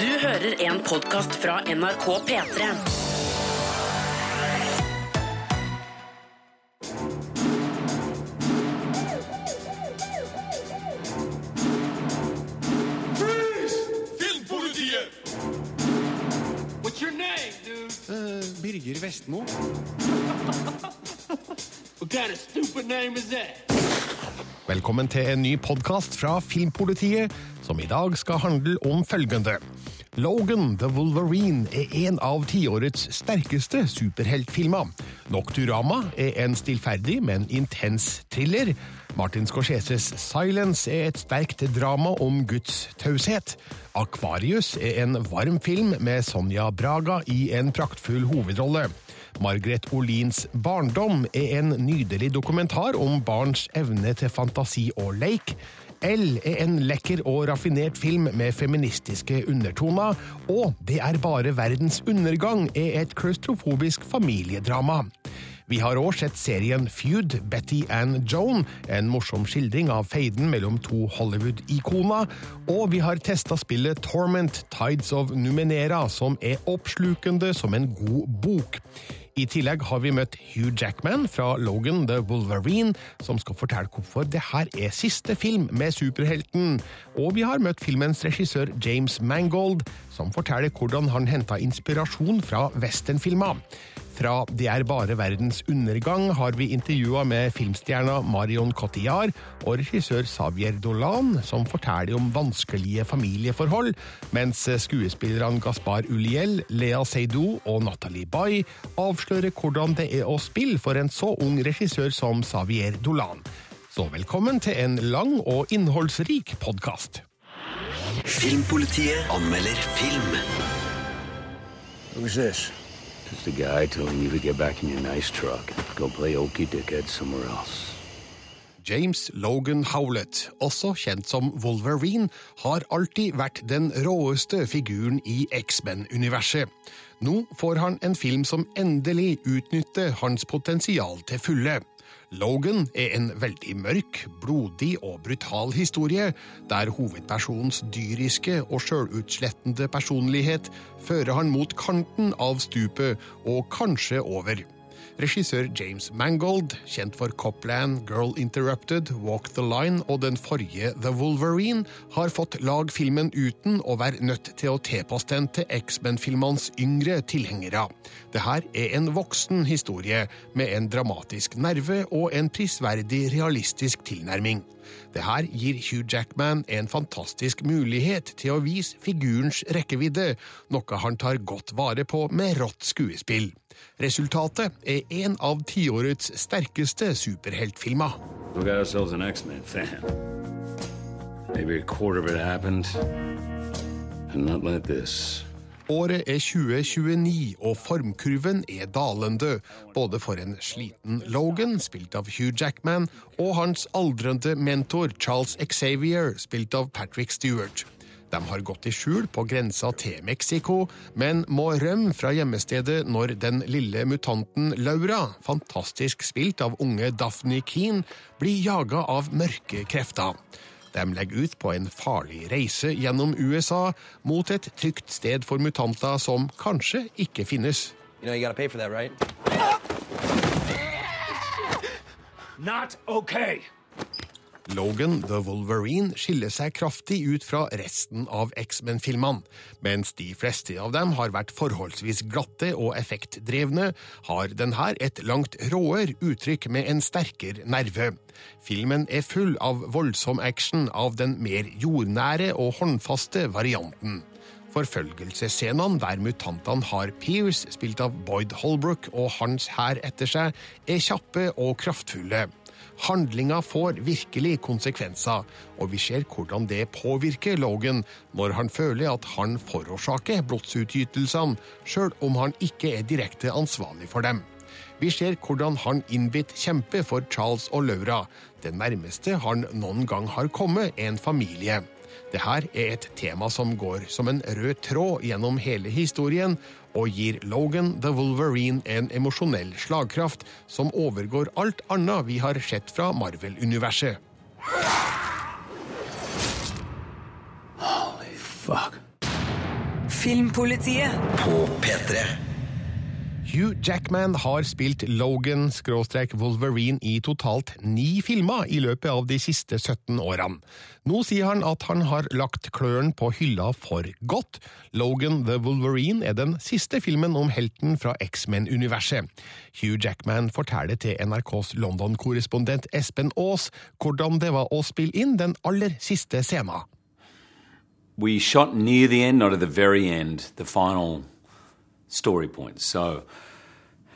Du hører en podkast fra NRK P3. Filmpolitiet! What's your name, dude? Birger Vestmo. What kind of stupid name is that? Velkommen til en ny podkast fra Filmpolitiet, som i dag skal handle om følgende. Logan the Wolverine er en av tiårets sterkeste superheltfilmer. Nocturama er en stillferdig, men intens thriller. Martin Scorseses Silence er et sterkt drama om Guds taushet. Aquarius er en varm film med Sonja Braga i en praktfull hovedrolle. Margaret Olins Barndom er en nydelig dokumentar om barns evne til fantasi og leik. L er en lekker og raffinert film med feministiske undertoner. Og Det er bare verdens undergang er et klaustrofobisk familiedrama. Vi har òg sett serien Feud, Betty and Joan, en morsom skildring av feiden mellom to Hollywood-ikoner. Og vi har testa spillet Torment, Tides of Numenera, som er oppslukende som en god bok. I tillegg har vi møtt Hugh Jackman fra Logan the Wolverine, som skal fortelle hvorfor det her er siste film med superhelten. Og vi har møtt filmens regissør James Mangold, som forteller hvordan han henta inspirasjon fra westernfilmer. Fra Det er bare verdens undergang har vi intervjua med filmstjerna Marion Cotillard og regissør Xavier Dolan, som forteller om vanskelige familieforhold, mens skuespillerne Gaspar Uliel, Lea Seydoux og Natalie Bay avslører hvordan det er å spille for en så ung regissør som Xavier Dolan. Så velkommen til en lang og innholdsrik podkast. Filmpolitiet anmelder film. Who's this? Just a guy telling you to get back in your nice truck go play okey dickhead somewhere else. James Logan Howlett, også kjent som Wolverine, har alltid vært den råeste figuren i X-Men-universet. Nå får han en film som endelig utnytter hans potensial til fulle. Logan er en veldig mørk, blodig og brutal historie, der hovedpersonens dyriske og sjølutslettende personlighet fører han mot kanten av stupet og kanskje over. Regissør James Mangold, kjent for Copland, Girl Interrupted, Walk the Line og den forrige The Wolverine, har fått lag filmen uten å være nødt til å tilpasse den til X-Men-filmenes yngre tilhengere. Dette er en voksen historie med en dramatisk nerve og en prisverdig realistisk tilnærming. Dette gir Hugh Jackman en fantastisk mulighet til å vise figurens rekkevidde, noe han tar godt vare på med rått skuespill. Resultatet er en av tiårets sterkeste superheltfilmer. Året er 2029, og formkurven er dalende, både for en sliten Logan, spilt av Hugh Jackman, og hans aldrende mentor Charles Xavier, spilt av Patrick Stewart. De har gått i skjul på grensa til Mexico, men må rømme fra hjemmestedet når den lille mutanten Laura, fantastisk spilt av unge Daphne Keane, blir jaga av mørke krefter. De legger ut på en farlig reise gjennom USA mot et trygt sted for mutanter som kanskje ikke finnes. You know you that, right? Not okay! Logan the Wolverine skiller seg kraftig ut fra resten av X-Men-filmene. Mens de fleste av dem har vært forholdsvis glatte og effektdrevne, har denne et langt råere uttrykk med en sterkere nerve. Filmen er full av voldsom action av den mer jordnære og håndfaste varianten. Forfølgelsesscenene der mutantene har Pierce, spilt av Boyd Holbrook, og hans hær etter seg, er kjappe og kraftfulle. Handlinga får virkelig konsekvenser, og vi ser hvordan det påvirker Logan når han føler at han forårsaker blodsutgytelsene, sjøl om han ikke er direkte ansvarlig for dem. Vi ser hvordan han innbitt kjemper for Charles og Laura, det nærmeste han noen gang har kommet en familie. Dette er et tema som går som en rød tråd gjennom hele historien, og gir Logan the Wolverine en emosjonell slagkraft som overgår alt annet vi har sett fra Marvel-universet. Holy fuck. Filmpolitiet. På P3. Hugh Jackman har spilt Logan-Wolverine i totalt ni filmer i løpet av de siste 17 årene. Nå sier han at han har lagt klørne på hylla for godt. Logan the Wolverine er den siste filmen om helten fra X-Men-universet. Hugh Jackman forteller til NRKs London-korrespondent Espen Aas hvordan det var å spille inn den aller siste scenen. We shot near the end, not at the very story points. So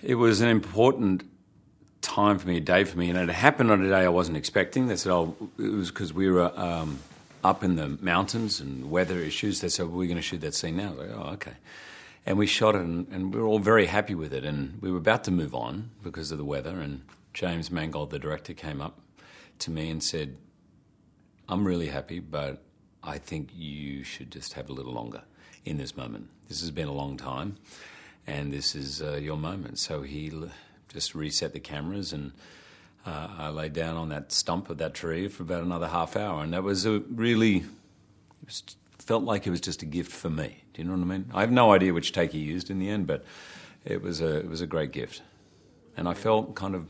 it was an important time for me, a day for me, and it happened on a day I wasn't expecting. They said, "Oh, it was because we were um, up in the mountains and weather issues." They said, well, "We're going to shoot that scene now." Like, "Oh, okay." And we shot it, and, and we were all very happy with it. And we were about to move on because of the weather. And James Mangold, the director, came up to me and said, "I'm really happy, but I think you should just have a little longer in this moment. This has been a long time, and this is uh, your moment." So he l- just reset the cameras, and uh, I lay down on that stump of that tree for about another half hour, and that was a really it was, felt like it was just a gift for me. Do you know what I mean? I have no idea which take he used in the end, but it was a it was a great gift, and I felt kind of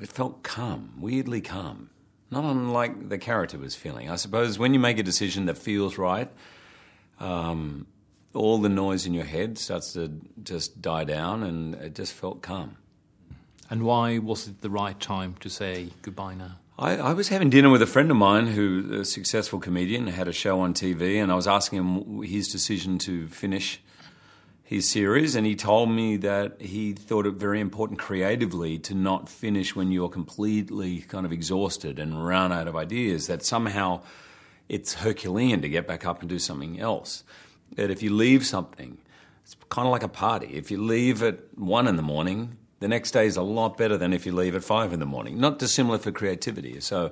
it felt calm, weirdly calm, not unlike the character was feeling. I suppose when you make a decision that feels right, um, all the noise in your head starts to just die down, and it just felt calm. And why was it the right time to say goodbye now? I, I was having dinner with a friend of mine who's a successful comedian, had a show on TV, and I was asking him his decision to finish his series, and he told me that he thought it very important creatively to not finish when you're completely kind of exhausted and run out of ideas, that somehow it's Herculean to get back up and do something else. That if you leave something, it's kind of like a party. If you leave at one in the morning, the next day is a lot better than if you leave at five in the morning. Not dissimilar for creativity. So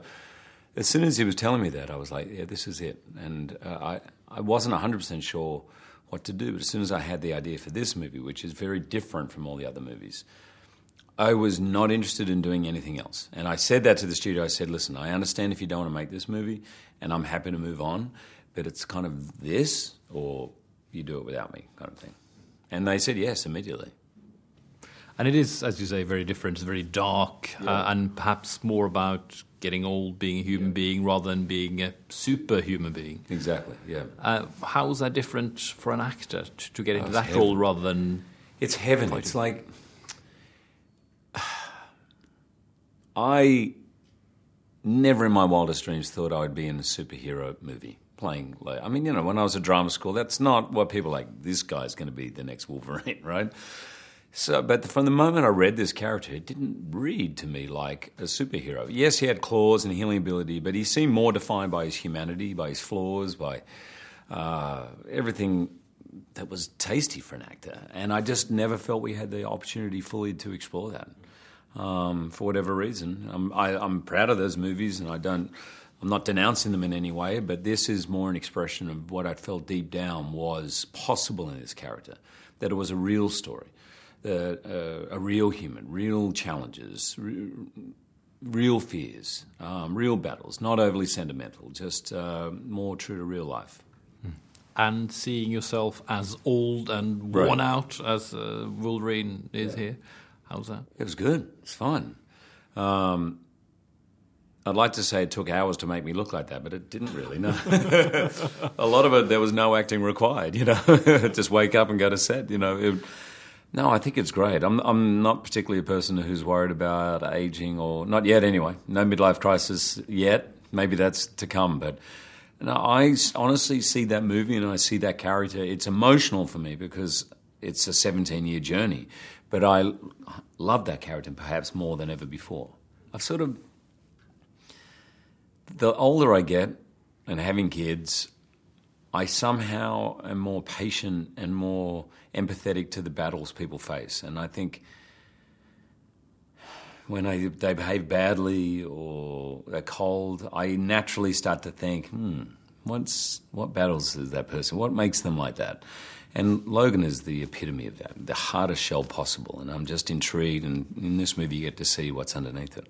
as soon as he was telling me that, I was like, yeah, this is it. And uh, I, I wasn't 100% sure what to do, but as soon as I had the idea for this movie, which is very different from all the other movies, I was not interested in doing anything else. And I said that to the studio. I said, listen, I understand if you don't want to make this movie, and I'm happy to move on, but it's kind of this, or you do it without me, kind of thing. And they said yes immediately. And it is, as you say, very different. It's very dark, uh, and perhaps more about getting old, being a human being, rather than being a superhuman being. Exactly, yeah. Uh, how is that different for an actor to, to get into it's that heaven. role rather than? It's heaven. It's like I never in my wildest dreams thought I would be in a superhero movie playing. Like, I mean, you know, when I was at drama school, that's not what people like. This guy's going to be the next Wolverine, right? So, but from the moment I read this character, it didn't read to me like a superhero. Yes, he had claws and healing ability, but he seemed more defined by his humanity, by his flaws, by uh, everything that was tasty for an actor. And I just never felt we had the opportunity fully to explore that um, for whatever reason. I'm, I, I'm proud of those movies, and I don't. I'm not denouncing them in any way, but this is more an expression of what I felt deep down was possible in this character. That it was a real story, that, uh, a real human, real challenges, re- real fears, um, real battles, not overly sentimental, just uh, more true to real life. And seeing yourself as old and Right. worn out as uh, Wolverine is here. How's that? It was good. It's fun. Um, I'd like to say it took hours to make me look like that, but it didn't really. No, a lot of it there was no acting required. You know, just wake up and go to set. You know, it, no, I think it's great. I'm I'm not particularly a person who's worried about aging or not yet. Anyway, no midlife crisis yet. Maybe that's to come, but. I honestly see that movie and I see that character. It's emotional for me because it's a 17 year journey. But I love that character perhaps more than ever before. I've sort of. The older I get and having kids, I somehow am more patient and more empathetic to the battles people face. And I think when I, they behave badly or they're cold, I naturally start to think, hmm, what's, what battles is that person? What makes them like that? And Logan is the epitome of that, the hardest shell possible. And I'm just intrigued, and in this movie, you get to see what's underneath it.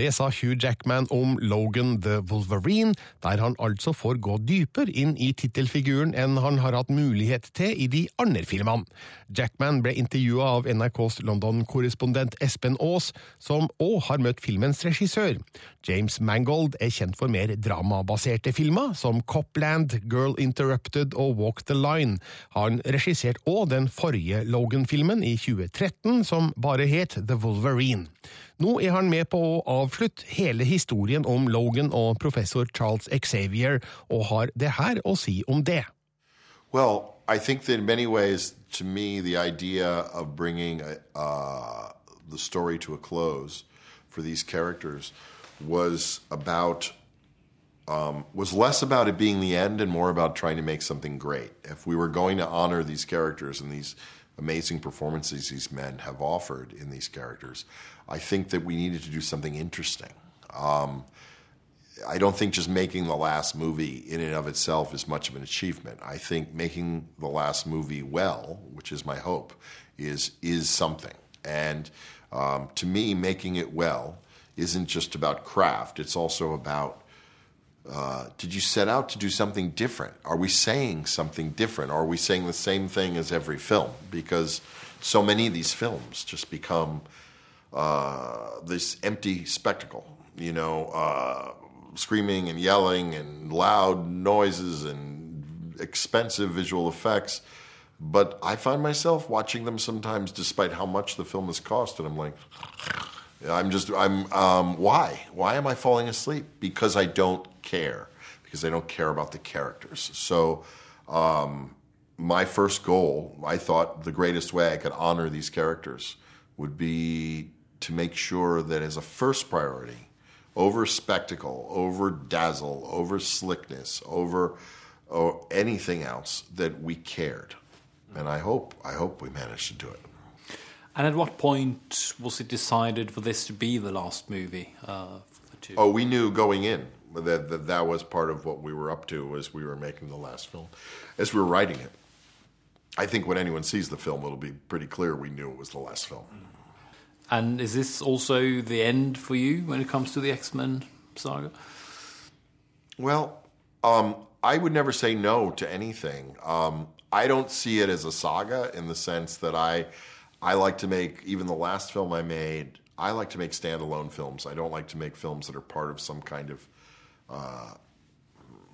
Det sa Hugh Jackman om Logan the Wolverine, der han altså får gå dypere inn i tittelfiguren enn han har hatt mulighet til i de andre filmene. Jackman ble intervjua av NRKs London-korrespondent Espen Aas, som òg har møtt filmens regissør. James Mangold er kjent for mer dramabaserte filmer, som Copland, Girl Interrupted og Walk the Line. Han regisserte òg den forrige Logan-filmen i 2013, som bare het The Wolverine. Nå er han med på å avslutte hele historien om Logan og professor Charles Xavier, og har det her å si om det. Well, I think that in many ways, to me, the idea of bringing uh, the story to a close for these characters was about um, was less about it being the end and more about trying to make something great. If we were going to honor these characters and these amazing performances these men have offered in these characters, I think that we needed to do something interesting. Um, I don't think just making the last movie in and of itself is much of an achievement. I think making the last movie well, which is my hope, is is something. And um, to me, making it well isn't just about craft. It's also about uh, did you set out to do something different? Are we saying something different? Are we saying the same thing as every film? Because so many of these films just become uh, this empty spectacle. You know, uh, screaming and yelling and loud noises and expensive visual effects. But I find myself watching them sometimes, despite how much the film has cost, and I'm like, I'm just, I'm, um, why? Why am I falling asleep? Because I don't care. Because I don't care about the characters. So, um, my first goal, I thought the greatest way I could honor these characters would be to make sure that as a first priority, over spectacle, over dazzle, over slickness, over or anything else that we cared. And I hope I hope we managed to do it. And at what point was it decided for this to be the last movie uh, for the two? Oh, we knew going in that, that that was part of what we were up to as we were making the last film, as we were writing it. I think when anyone sees the film, it'll be pretty clear we knew it was the last film. And is this also the end for you when it comes to the X Men saga? Well, um, I would never say no to anything. Um, I don't see it as a saga in the sense that I, I like to make even the last film I made. I like to make standalone films. I don't like to make films that are part of some kind of uh,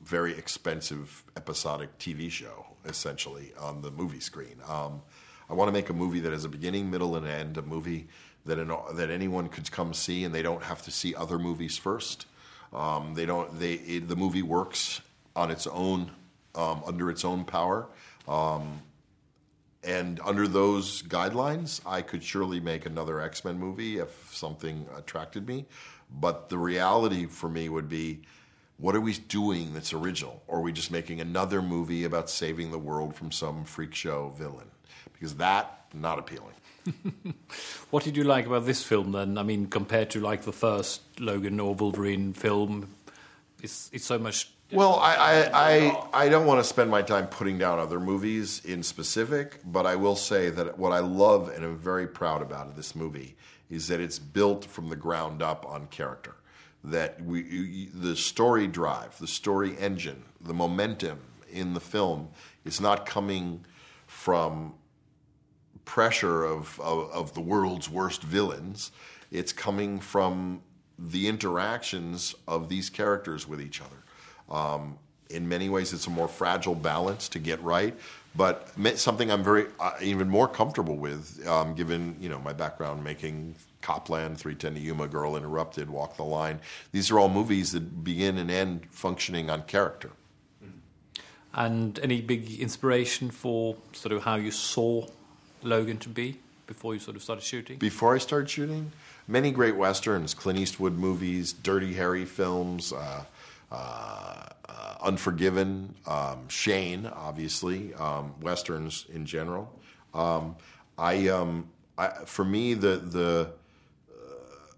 very expensive episodic TV show, essentially on the movie screen. Um, I want to make a movie that has a beginning, middle, and end. A movie that an, that anyone could come see, and they don't have to see other movies first. Um, they don't. They it, the movie works on its own, um, under its own power, um, and under those guidelines, I could surely make another X Men movie if something attracted me. But the reality for me would be. What are we doing that's original? Or are we just making another movie about saving the world from some freak show villain? Because that, not appealing. What did you like about this film then? I mean, compared to like the first Logan or Wolverine film, it's it's so much. Well, I, I, I, I don't want to spend my time putting down other movies in specific, but I will say that what I love and am very proud about of this movie is that it's built from the ground up on character. That we, you- the story drive, the story engine, the momentum in the film is not coming from pressure of, of, of the world's worst villains. It's coming from the interactions of these characters with each other. Um, in many ways, it's a more fragile balance to get right, but something I'm very uh, even more comfortable with, um, given you know my background making Copland, 310 to Yuma, Girl Interrupted, Walk the Line. These are all movies that begin and end functioning on character. And any big inspiration for sort of how you saw Logan to be before you sort of started shooting? Before I started shooting, many great westerns, Clint Eastwood movies, Dirty Harry films, uh, uh, Unforgiven, um, Shane, obviously, um, westerns in general. Um, I, um, I, for me, the the uh,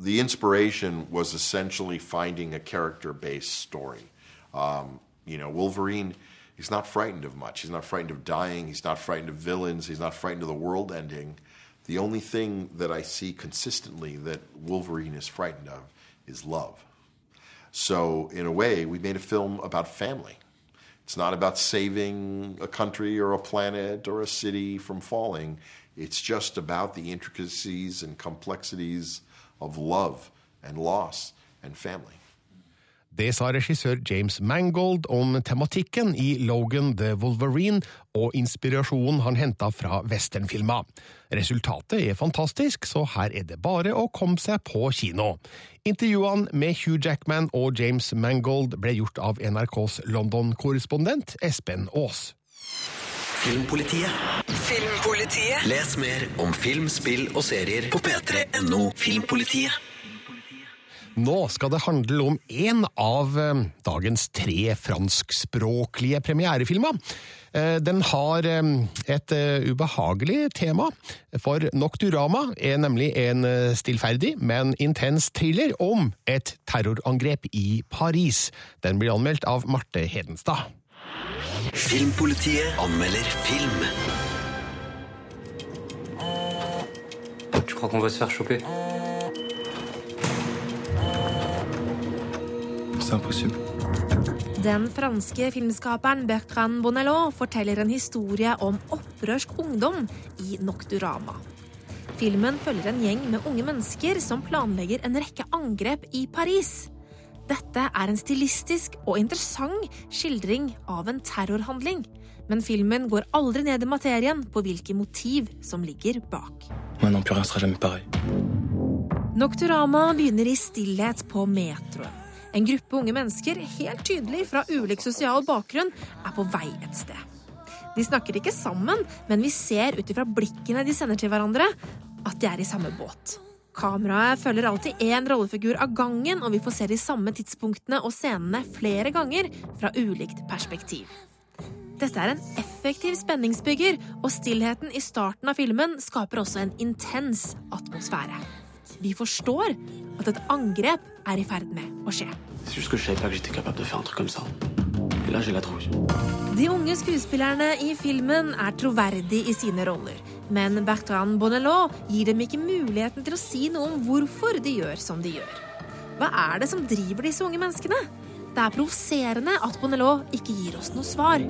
the inspiration was essentially finding a character-based story. Um, you know, Wolverine. He's not frightened of much. He's not frightened of dying. He's not frightened of villains. He's not frightened of the world ending. the only thing that I see consistently that Wolverine is frightened of is love. So, in a way, we made a film about family. It's not about saving a country or a planet or a city from falling. It's just about the intricacies and complexities of love and loss and family. Det sa regissør James Mangold om tematikken i Logan the Wolverine og inspirasjonen han henta fra westernfilma. Resultatet er fantastisk, så her er det bare å komme seg på kino. Intervjuene med Hugh Jackman og James Mangold ble gjort av NRKs London-korrespondent Espen Aas. Filmpolitiet. Filmpolitiet. Les mer om film, spill og serier på p3.no Filmpolitiet. Nå skal det handle om én av eh, dagens tre franskspråklige premierefilmer. Eh, Den har eh, et eh, ubehagelig tema, for Nocturama er nemlig en stillferdig, men intens thriller om et terrorangrep i Paris. Den blir anmeldt av Marte Hedenstad. Filmpolitiet anmelder film. Jeg crois qu'on va se faire choper C'est impossible. Den franske filmskaperen Bertrand Bonello forteller en historie om opprørsk ungdom i Nocturama. Filmen følger en gjeng med unge mennesker som planlegger en rekke angrep i Paris. Dette er en stilistisk og interessant skildring av en terrorhandling. Men filmen går aldri ned i materien på hvilke motiv som ligger bak. Nocturama begynner i stillhet på metroen. En gruppe unge mennesker, helt tydelig fra ulik sosial bakgrunn, er på vei et sted. De snakker ikke sammen, men vi ser ut ifra blikkene de sender til hverandre, at de er i samme båt. Kameraet følger alltid én rollefigur av gangen, og vi får se de samme tidspunktene og scenene flere ganger fra ulikt perspektiv. Dette er en effektiv spenningsbygger, og stillheten i starten av filmen skaper også en intens atmosfære. Vi forstår at et angrep er i ferd med å skje. De. De unge skuespillerne i filmen er troverdige i sine roller, men Bertrand Bonnelot gir dem ikke muligheten til å si noe om hvorfor de gjør som de gjør. Hva er det som driver disse unge menneskene? Det er provoserende at Bonnelot ikke gir oss noe svar.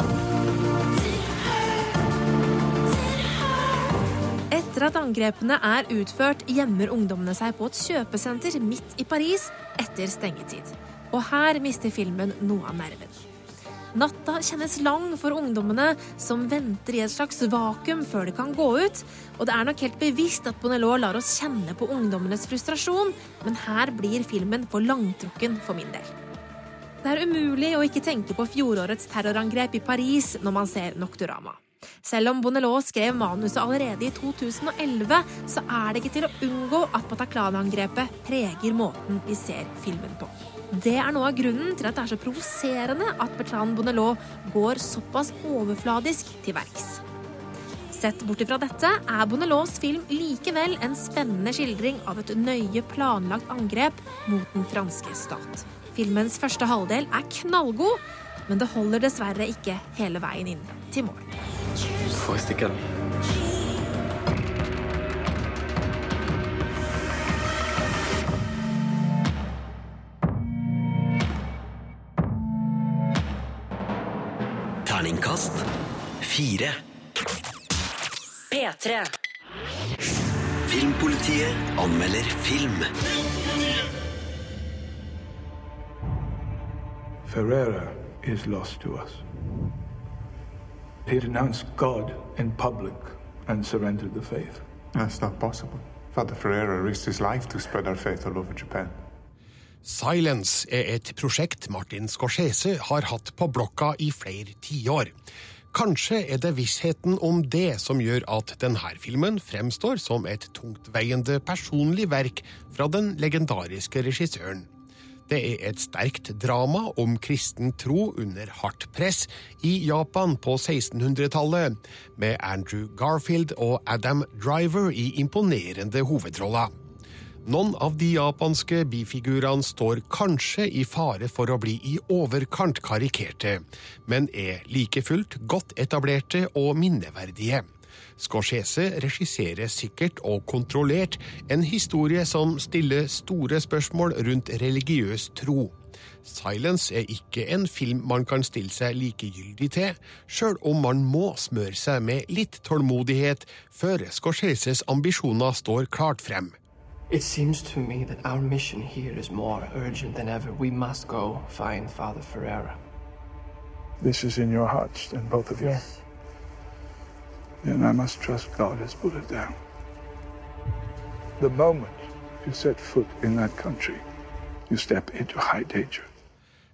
Etter at angrepene er utført, gjemmer ungdommene seg på et kjøpesenter midt i Paris etter stengetid. Og her mister filmen noe av nerven. Natta kjennes lang for ungdommene som venter i et slags vakuum før de kan gå ut. Og det er nok helt bevisst at Bonnelot lar oss kjenne på ungdommenes frustrasjon, men her blir filmen for langtrukken for min del. Det er umulig å ikke tenke på fjorårets terrorangrep i Paris når man ser Nocturama. Selv om Bonelot skrev manuset allerede i 2011, så er det ikke til å unngå at Bataclan-angrepet preger måten vi ser filmen på. Det er noe av grunnen til at det er så provoserende at Bertrand Bonelot går såpass overfladisk til verks. Sett bort ifra dette er Bonelots film likevel en spennende skildring av et nøye planlagt angrep mot den franske stat. Filmens første halvdel er knallgod, men det holder dessverre ikke hele veien inn til mål. Faut stikke, calme. Terningkast fire. P3. Filmpolitiet anmelder film. Ferreira is lost to us. He renounced God in public and surrendered the faith. That's not possible. Father Ferreira risked his life to spread our faith all over Japan. Silence er et prosjekt Martin Scorsese har hatt på blokka i flere tiår. Kanskje er det vissheten om det som gjør at denne filmen fremstår som et tungtveiende personlig verk fra den legendariske regissøren. Det er et sterkt drama om kristen tro under hardt press i Japan på 1600-tallet, med Andrew Garfield og Adam Driver i imponerende hovedroller. Noen av de japanske bifigurene står kanskje i fare for å bli i overkant karikerte, men er like fullt godt etablerte og minneverdige. Scorsese regisserer sikkert og kontrollert en historie som stiller store spørsmål rundt religiøs tro. Silence er ikke en film man kan stille seg likegyldig til, sjøl om man må smøre seg med litt tålmodighet før Scorseses ambisjoner står klart frem. It seems to me that our mission here is more urgent than ever. We must go find Father Ferreira. This is in your hearts, then, both of you? Then I must trust God has put it down. The moment you set foot in that country, you step into high danger.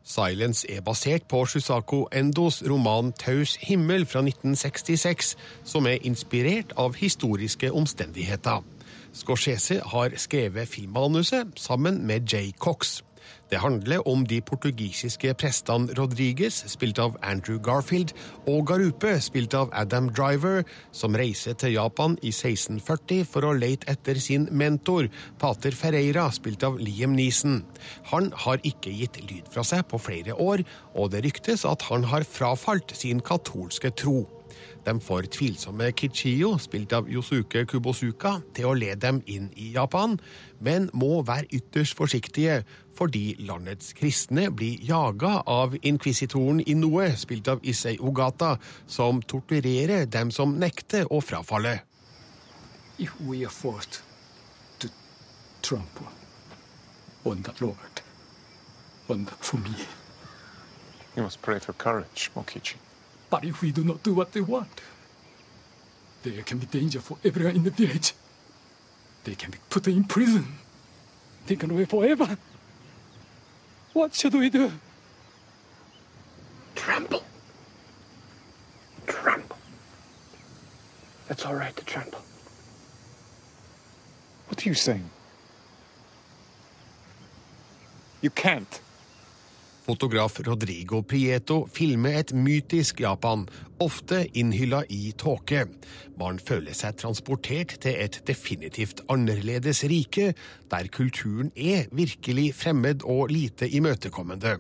Silence er basert på Shusako Endos roman Taus himmel fra 1966, som er inspirert av historiske omstendigheter. Scorsese har skrevet filmmanuset sammen med Jay Cox. Det handler om de portugisiske prestene Rodriguez, spilt av Andrew Garfield, og Garupe, spilt av Adam Driver, som reiser til Japan i 1640 for å lete etter sin mentor, pater Ferreira, spilt av Liam Neeson. Han har ikke gitt lyd fra seg på flere år, og det ryktes at han har frafalt sin katolske tro. De får tvilsomme Kichiyo, spilt av Yosuke Kubosuka, til å lede dem inn i Japan, men må være ytterst forsiktige fordi landets kristne blir jaga av inkvisitoren Inoue, spilt av Issei Ogata, som torturerer dem som nekter å frafalle. If we are forced to trample on the Lord, on the, for me, You must pray for courage, Mokichi. but if we do not do what they want, there can be danger for everyone in the village. They can be put in prison, taken away forever. What should we do? Trample. Trample. It's all right to trample. What are you saying? You can't. Fotograf Rodrigo Prieto filmer et mytisk Japan, ofte innhylla i tåke. Man føler seg transportert til et definitivt annerledes rike, der kulturen er virkelig fremmed og lite imøtekommende.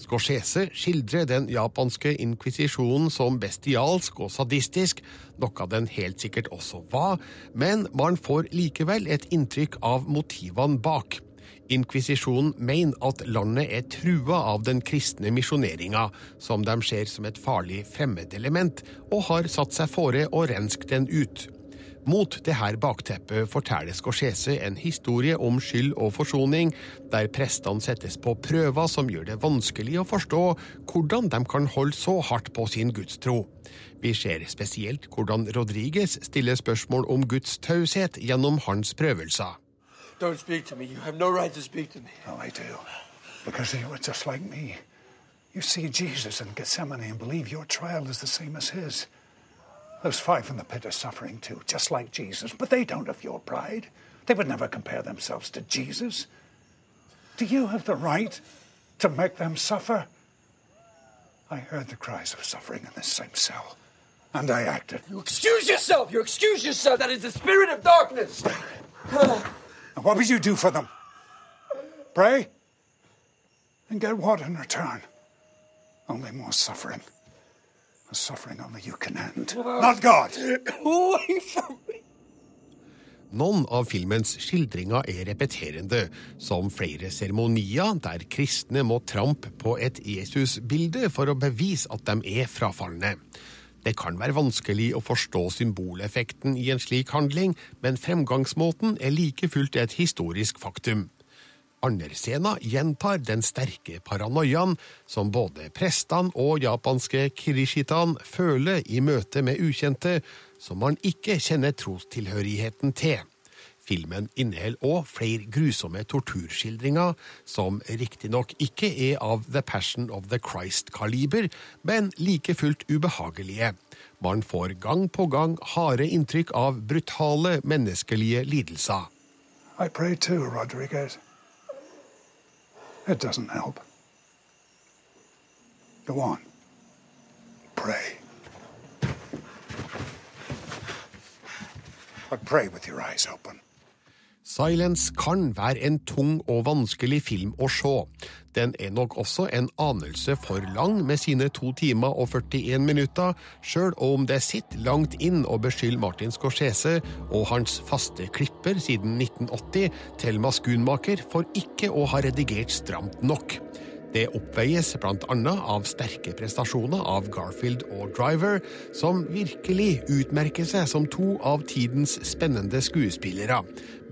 Scorsese skildrer den japanske inkvisisjonen som bestialsk og sadistisk, noe den helt sikkert også var, men man får likevel et inntrykk av motivene bak. Inkvisisjonen mener at landet er trua av den kristne misjoneringa, som de ser som et farlig fremmedelement, og har satt seg fore å renske den ut. Mot dette bakteppet forteller Scorsese en historie om skyld og forsoning, der prestene settes på prøver som gjør det vanskelig å forstå hvordan de kan holde så hardt på sin gudstro. Vi ser spesielt hvordan Rodriguez stiller spørsmål om Guds taushet gjennom hans prøvelser. Don't speak to me. You have no right to speak to me. Oh, I do. Because you are just like me. You see Jesus in Gethsemane and believe your trial is the same as his. Those five in the pit are suffering too, just like Jesus, but they don't have your pride. They would never compare themselves to Jesus. Do you have the right to make them suffer? I heard the cries of suffering in this same cell, and I acted. You excuse yourself. You excuse yourself. That is the spirit of darkness. And what would you do for them? Pray? And get what in return? Only more suffering. A suffering only you can end. Not God! Away from me. Noen av filmens skildringer er repeterende, som flere seremonier der kristne må trampe på et Jesusbilde for å bevise at de er frafalne. Det kan være vanskelig å forstå symboleffekten i en slik handling, men fremgangsmåten er like fullt et historisk faktum. Andersena gjentar den sterke paranoiaen som både prestene og japanske kirishitan føler i møte med ukjente, som man ikke kjenner trostilhørigheten til. Filmen inneholder òg flere grusomme torturskildringer, som riktignok ikke er av The Passion of the Christ-kaliber, men like fullt ubehagelige. Man får gang på gang harde inntrykk av brutale menneskelige lidelser. I pray too, Rodriguez. It doesn't help. Go on. Pray. But pray with your eyes open. Silence kan være en tung og vanskelig film å se. Den er nok også en anelse for lang med sine to timer og 41 minutter, sjøl om det sitter langt inn å beskylde Martin Scorsese og hans faste klipper siden 1980, Thelma Maskunmaker for ikke å ha redigert stramt nok. Det oppveies bl.a. av sterke prestasjoner av Garfield og Driver, som virkelig utmerker seg som to av tidens spennende skuespillere,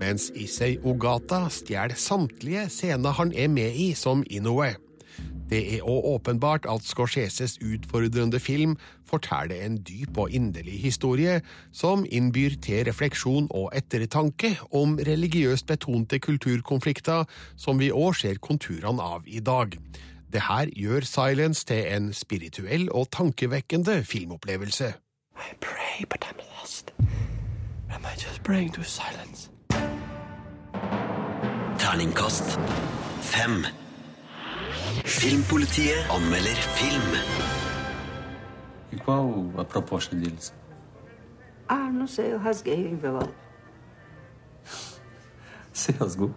mens Issei Ogata stjeler samtlige scener han er med i som Inoue. Det er òg åpenbart at Scorseses utfordrende film forteller en dyp og inderlig historie som innbyr til refleksjon og ettertanke om religiøst betonte kulturkonflikter som vi òg ser konturene av i dag. Det her gjør Silence til en spirituell og tankevekkende filmopplevelse. I pray, but I'm lost. Am I just praying to silence? Terningkast fem. Filmpolitiet anmelder film. Qual a proposta deles? Ah, não sei, eu rasguei o envelope. Você rasgou?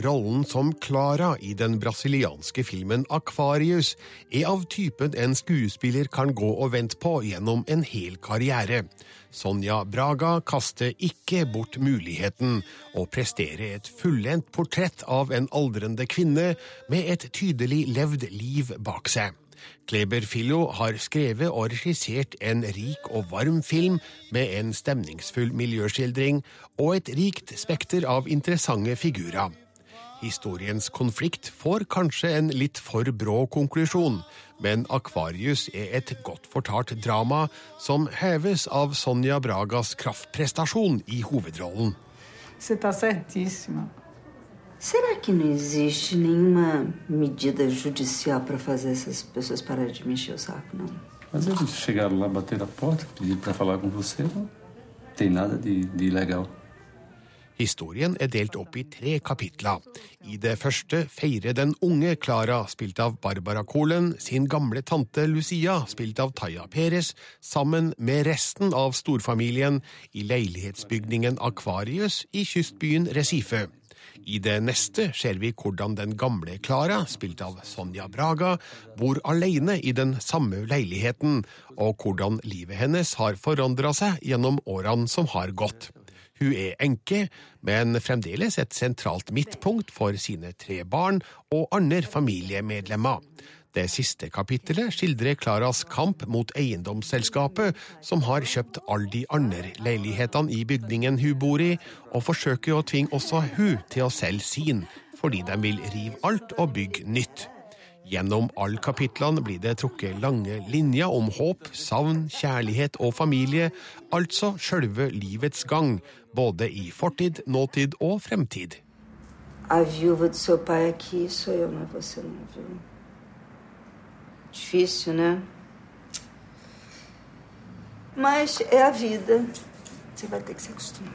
Rollen som Clara i den brasilianske filmen Aquarius er av typen en skuespiller kan gå og vente på gjennom en hel karriere. Sonja Braga kaster ikke bort muligheten og presterer et fullendt portrett av en aldrende kvinne med et tydelig levd liv bak seg. Kleber Fillo har skrevet og regissert en rik og varm film med en stemningsfull miljøskildring og et rikt spekter av interessante figurer. Historiens konflikt får kanskje en litt for brå konklusjon, men Aquarius er et godt fortalt drama som heves av Sonja Bragas kraftprestasjon i hovedrollen. Você está certíssima. Será que não existe nenhuma medida judicial para fazer essas pessoas pararem de me encher o saco, não? Mas eles chegaram lá, bateram a porta, pediram para falar com você. Não tem nada de, de ilegal. Historien er delt opp i tre kapitler. I det første feirer den unge Klara, spilt av Barbara Kolen, sin gamle tante Lucia, spilt av Taya Perez, sammen med resten av storfamilien i leilighetsbygningen Aquarius i kystbyen Recife. I det neste ser vi hvordan den gamle Klara, spilt av Sonja Braga, bor alene i den samme leiligheten, og hvordan livet hennes har forandra seg gjennom årene som har gått. Hun er enke, men fremdeles et sentralt midtpunkt for sine tre barn og andre familiemedlemmer. Det siste kapittelet skildrer Klaras kamp mot eiendomsselskapet, som har kjøpt alle de andre leilighetene i bygningen hun bor i, og forsøker å tvinge også hun til å selge sin, fordi de vil rive alt og bygge nytt. Gjennom alle kapitlene blir det trukket lange linjer om håp, savn, kjærlighet og familie, altså sjølve livets gang, både i fortid, nåtid og fremtid. A viúva do seu pai aqui sou eu, não é você não, viu? Difícil, né? Mas é a vida. Você vai ter que se acostumar.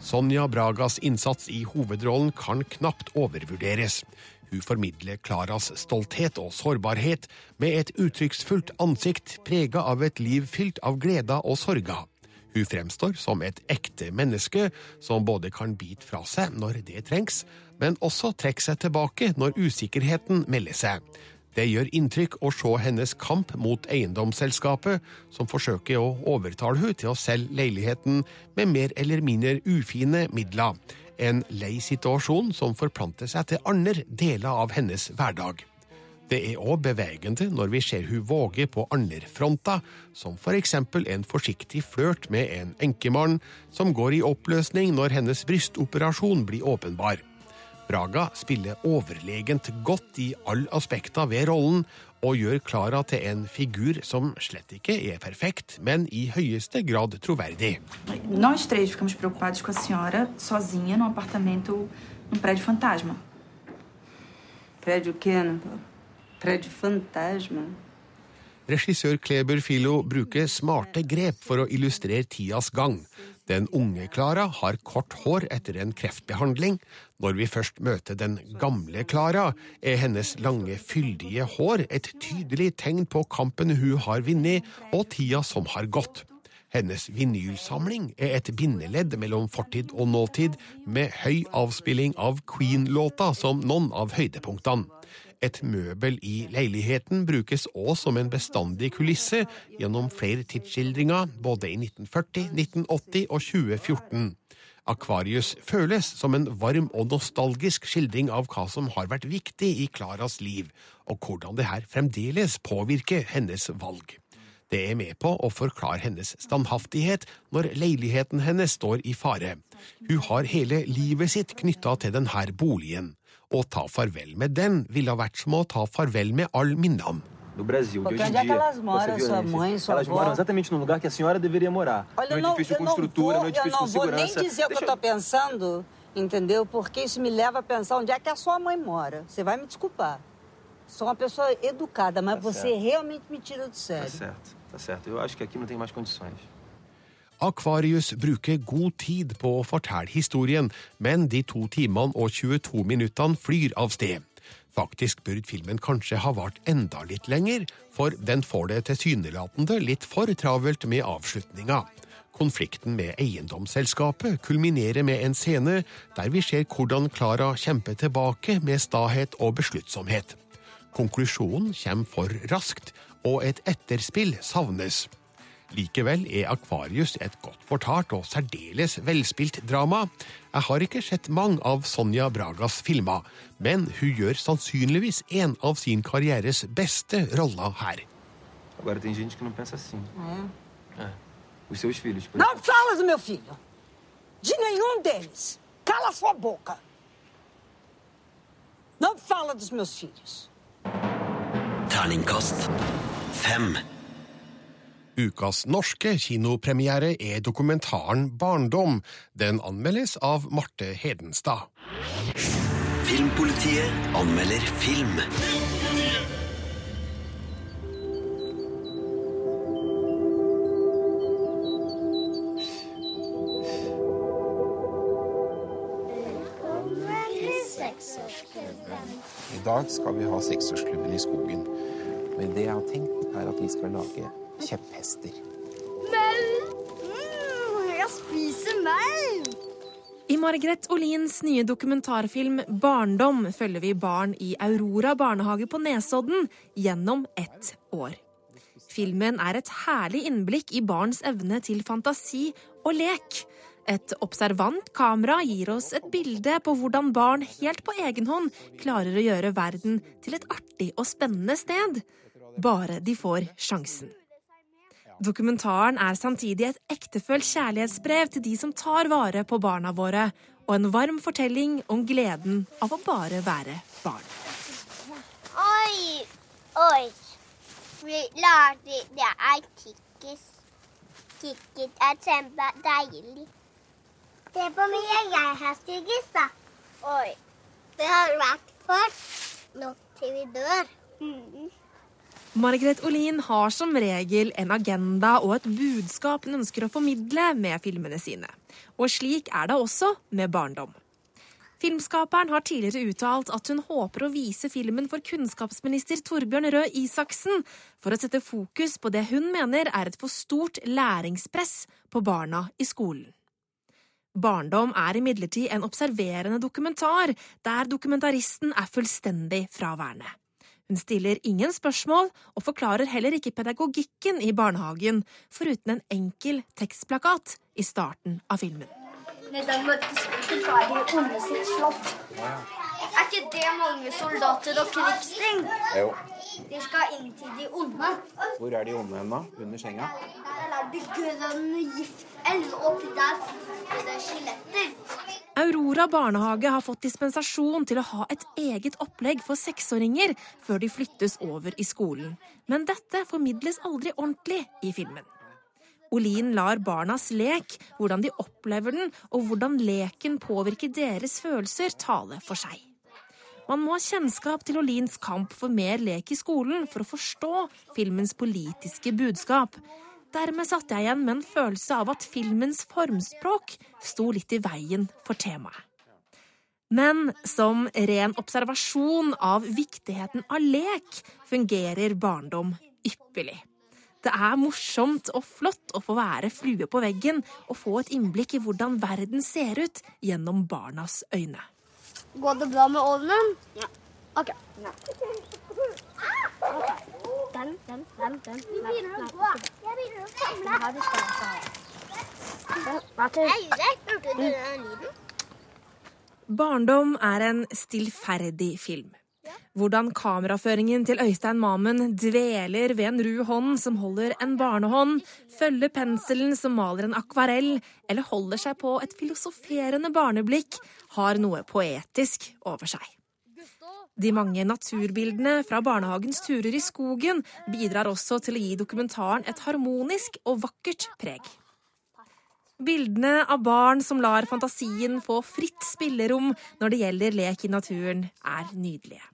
Sonja Bragas innsats i hovedrollen kan knapt overvurderes. Hun formidler Klaras stolthet og sårbarhet med et uttrykksfullt ansikt prega av et liv fylt av gleder og sorger. Hun fremstår som et ekte menneske som både kan bite fra seg når det trengs, men også trekke seg tilbake når usikkerheten melder seg. Det gjør inntrykk å se hennes kamp mot eiendomsselskapet, som forsøker å overtale hun til å selge leiligheten med mer eller mindre ufine midler. En lei situasjon som forplanter seg til andre deler av hennes hverdag. Det er òg bevegende når vi ser hun våge på andre fronter, som for eksempel en forsiktig flørt med en enkemann som går i oppløsning når hennes brystoperasjon blir åpenbar. Braga spiller overlegent godt i alle aspekter ved rollen, og gjør Clara til en figur som slett ikke er perfekt, men i høyeste grad troverdig. Nós três ficamos preocupados com a senhora sozinha num apartamento num prédio fantasma. Prédio o Ana Paula? Prédio fantasma? Regissør Kleber Filo bruker smarte grep for å illustrere tidas gang. Den unge Klara har kort hår etter en kreftbehandling. Når vi først møter den gamle Klara, er hennes lange, fyldige hår et tydelig tegn på kampen hun har vunnet, og tida som har gått. Hennes vinylsamling er et bindeledd mellom fortid og nåtid, med høy avspilling av Queen-låta som noen av høydepunktene. Et møbel i leiligheten brukes òg som en bestandig kulisse gjennom flere tidsskildringer, både i 1940, 1980 og 2014. Akvarius føles som en varm og nostalgisk skildring av hva som har vært viktig i Klaras liv, og hvordan det her fremdeles påvirker hennes valg. Det er med på å forklare hennes standhaftighet når leiligheten hennes står i fare. Hun har hele livet sitt knytta til denne boligen. Å ta farvel med den ville ha vært som å ta farvel med alle minnene. No Brasil, de Porque hoje onde em é que dia, elas com moram, essa sua mãe, sua elas avó? moram exatamente no lugar que a senhora deveria morar. Olha, no não, edifício eu com não estrutura, vou, no eu não com vou nem dizer o que eu Deixa tô pensando, entendeu? Porque isso me leva a pensar onde é que a sua mãe mora. Você vai me desculpar. Sou uma pessoa educada, mas Tá você certo. realmente me tira do Tá sério. certo, tá certo. Eu acho que aqui não tem mais condições. Akvarius bruker god tid på å fortelle historien, men de to timene og 22 minuttene flyr av sted. Faktisk burde filmen kanskje ha vart enda litt lenger, for den får det tilsynelatende litt for travelt med avslutninga. Konflikten med eiendomsselskapet kulminerer med en scene der vi ser hvordan Klara kjemper tilbake med stahet og besluttsomhet. Konklusjonen kommer for raskt, og et etterspill savnes. Likevel er Akvarius et godt fortalt og særdeles velspilt drama. Jeg har ikke sett mange av Sonja Bragas filmer, men hun gjør sannsynligvis en av sin karrieres beste roller her. Agora tem gente que não pensa assim. É. É. Os seus filhos, por Não fala do meu filho. De nenhum deles. Cala sua boca. Não fala dos meus filhos. Terningkast fem. Ukas norske kinopremiere er dokumentaren Barndom. Den anmeldes av Marte Hedenstad. Filmpolitiet anmelder film. I dag skal vi ha seksårsklubben i skogen. Men det jeg har tenkt, er at vi skal lage kjepphester. Jeg spiser meg! I Margaret Olins nye dokumentarfilm 'Barndom' følger vi barn i Aurora barnehage på Nesodden gjennom ett år. Filmen er et herlig innblikk i barns evne til fantasi og lek. Et observant kamera gir oss et bilde på hvordan barn helt på egen hånd klarer å gjøre verden til et artig og spennende sted. Bare de får sjansen. Dokumentaren er samtidig et ektefølt kjærlighetsbrev til de som tar vare på barna våre, og en varm fortelling om gleden av å bare være barn. Oi, oi. Det er kikkis. Kikkis er kjempedeilig. Se på mye jeg har styggis, da. Oi. Det har vært for nok til vi dør. Mm. Margaret Olin har som regel en agenda og et budskap hun ønsker å formidle med filmene sine. Og slik er det også med Barndom. Filmskaperen har tidligere uttalt at hun håper å vise filmen for kunnskapsminister Torbjørn Røe Isaksen for å sette fokus på det hun mener er et for stort læringspress på barna i skolen. Barndom er imidlertid en observerende dokumentar, der dokumentaristen er fullstendig fraværende. Hun stiller ingen spørsmål, og forklarer heller ikke pedagogikken i barnehagen, foruten en enkel tekstplakat i starten av filmen. Da møttes far i onde sitt slott. Er ikke det mange soldater og krigsting? Jo. De skal inn til de onde. Hvor er de onde hen, da? Under senga? Der er det grønn giftelv, oppi der er det skjeletter. Aurora barnehage har fått dispensasjon til å ha et eget opplegg for seksåringer før de flyttes over i skolen, men dette formidles aldri ordentlig i filmen. Olin lar barnas lek, hvordan de opplever den og hvordan leken påvirker deres følelser, tale for seg. Man må ha kjennskap til Olins kamp for mer lek i skolen for å forstå filmens politiske budskap. Dermed satt jeg igjen med en følelse av at filmens formspråk sto litt i veien for temaet. Men som ren observasjon av viktigheten av lek fungerer barndom ypperlig. Det er morsomt og flott å få være flue på veggen og få et innblikk i hvordan verden ser ut gjennom barnas øyne. Går det bra med ovnen? Ja. OK. Den, den, den, den. Vi begynner å gå. Jeg begynner å skal Hørte du den lyden? Barndom er en stillferdig film. Hvordan kameraføringen til Øystein Mamen dveler ved en ru hånd som holder en barnehånd, følger penselen som maler en akvarell, eller holder seg på et filosoferende barneblikk, har noe poetisk over seg. De mange naturbildene fra barnehagens turer i skogen bidrar også til å gi dokumentaren et harmonisk og vakkert preg. Bildene av barn som lar fantasien få fritt spillerom når det gjelder lek i naturen, er nydelige.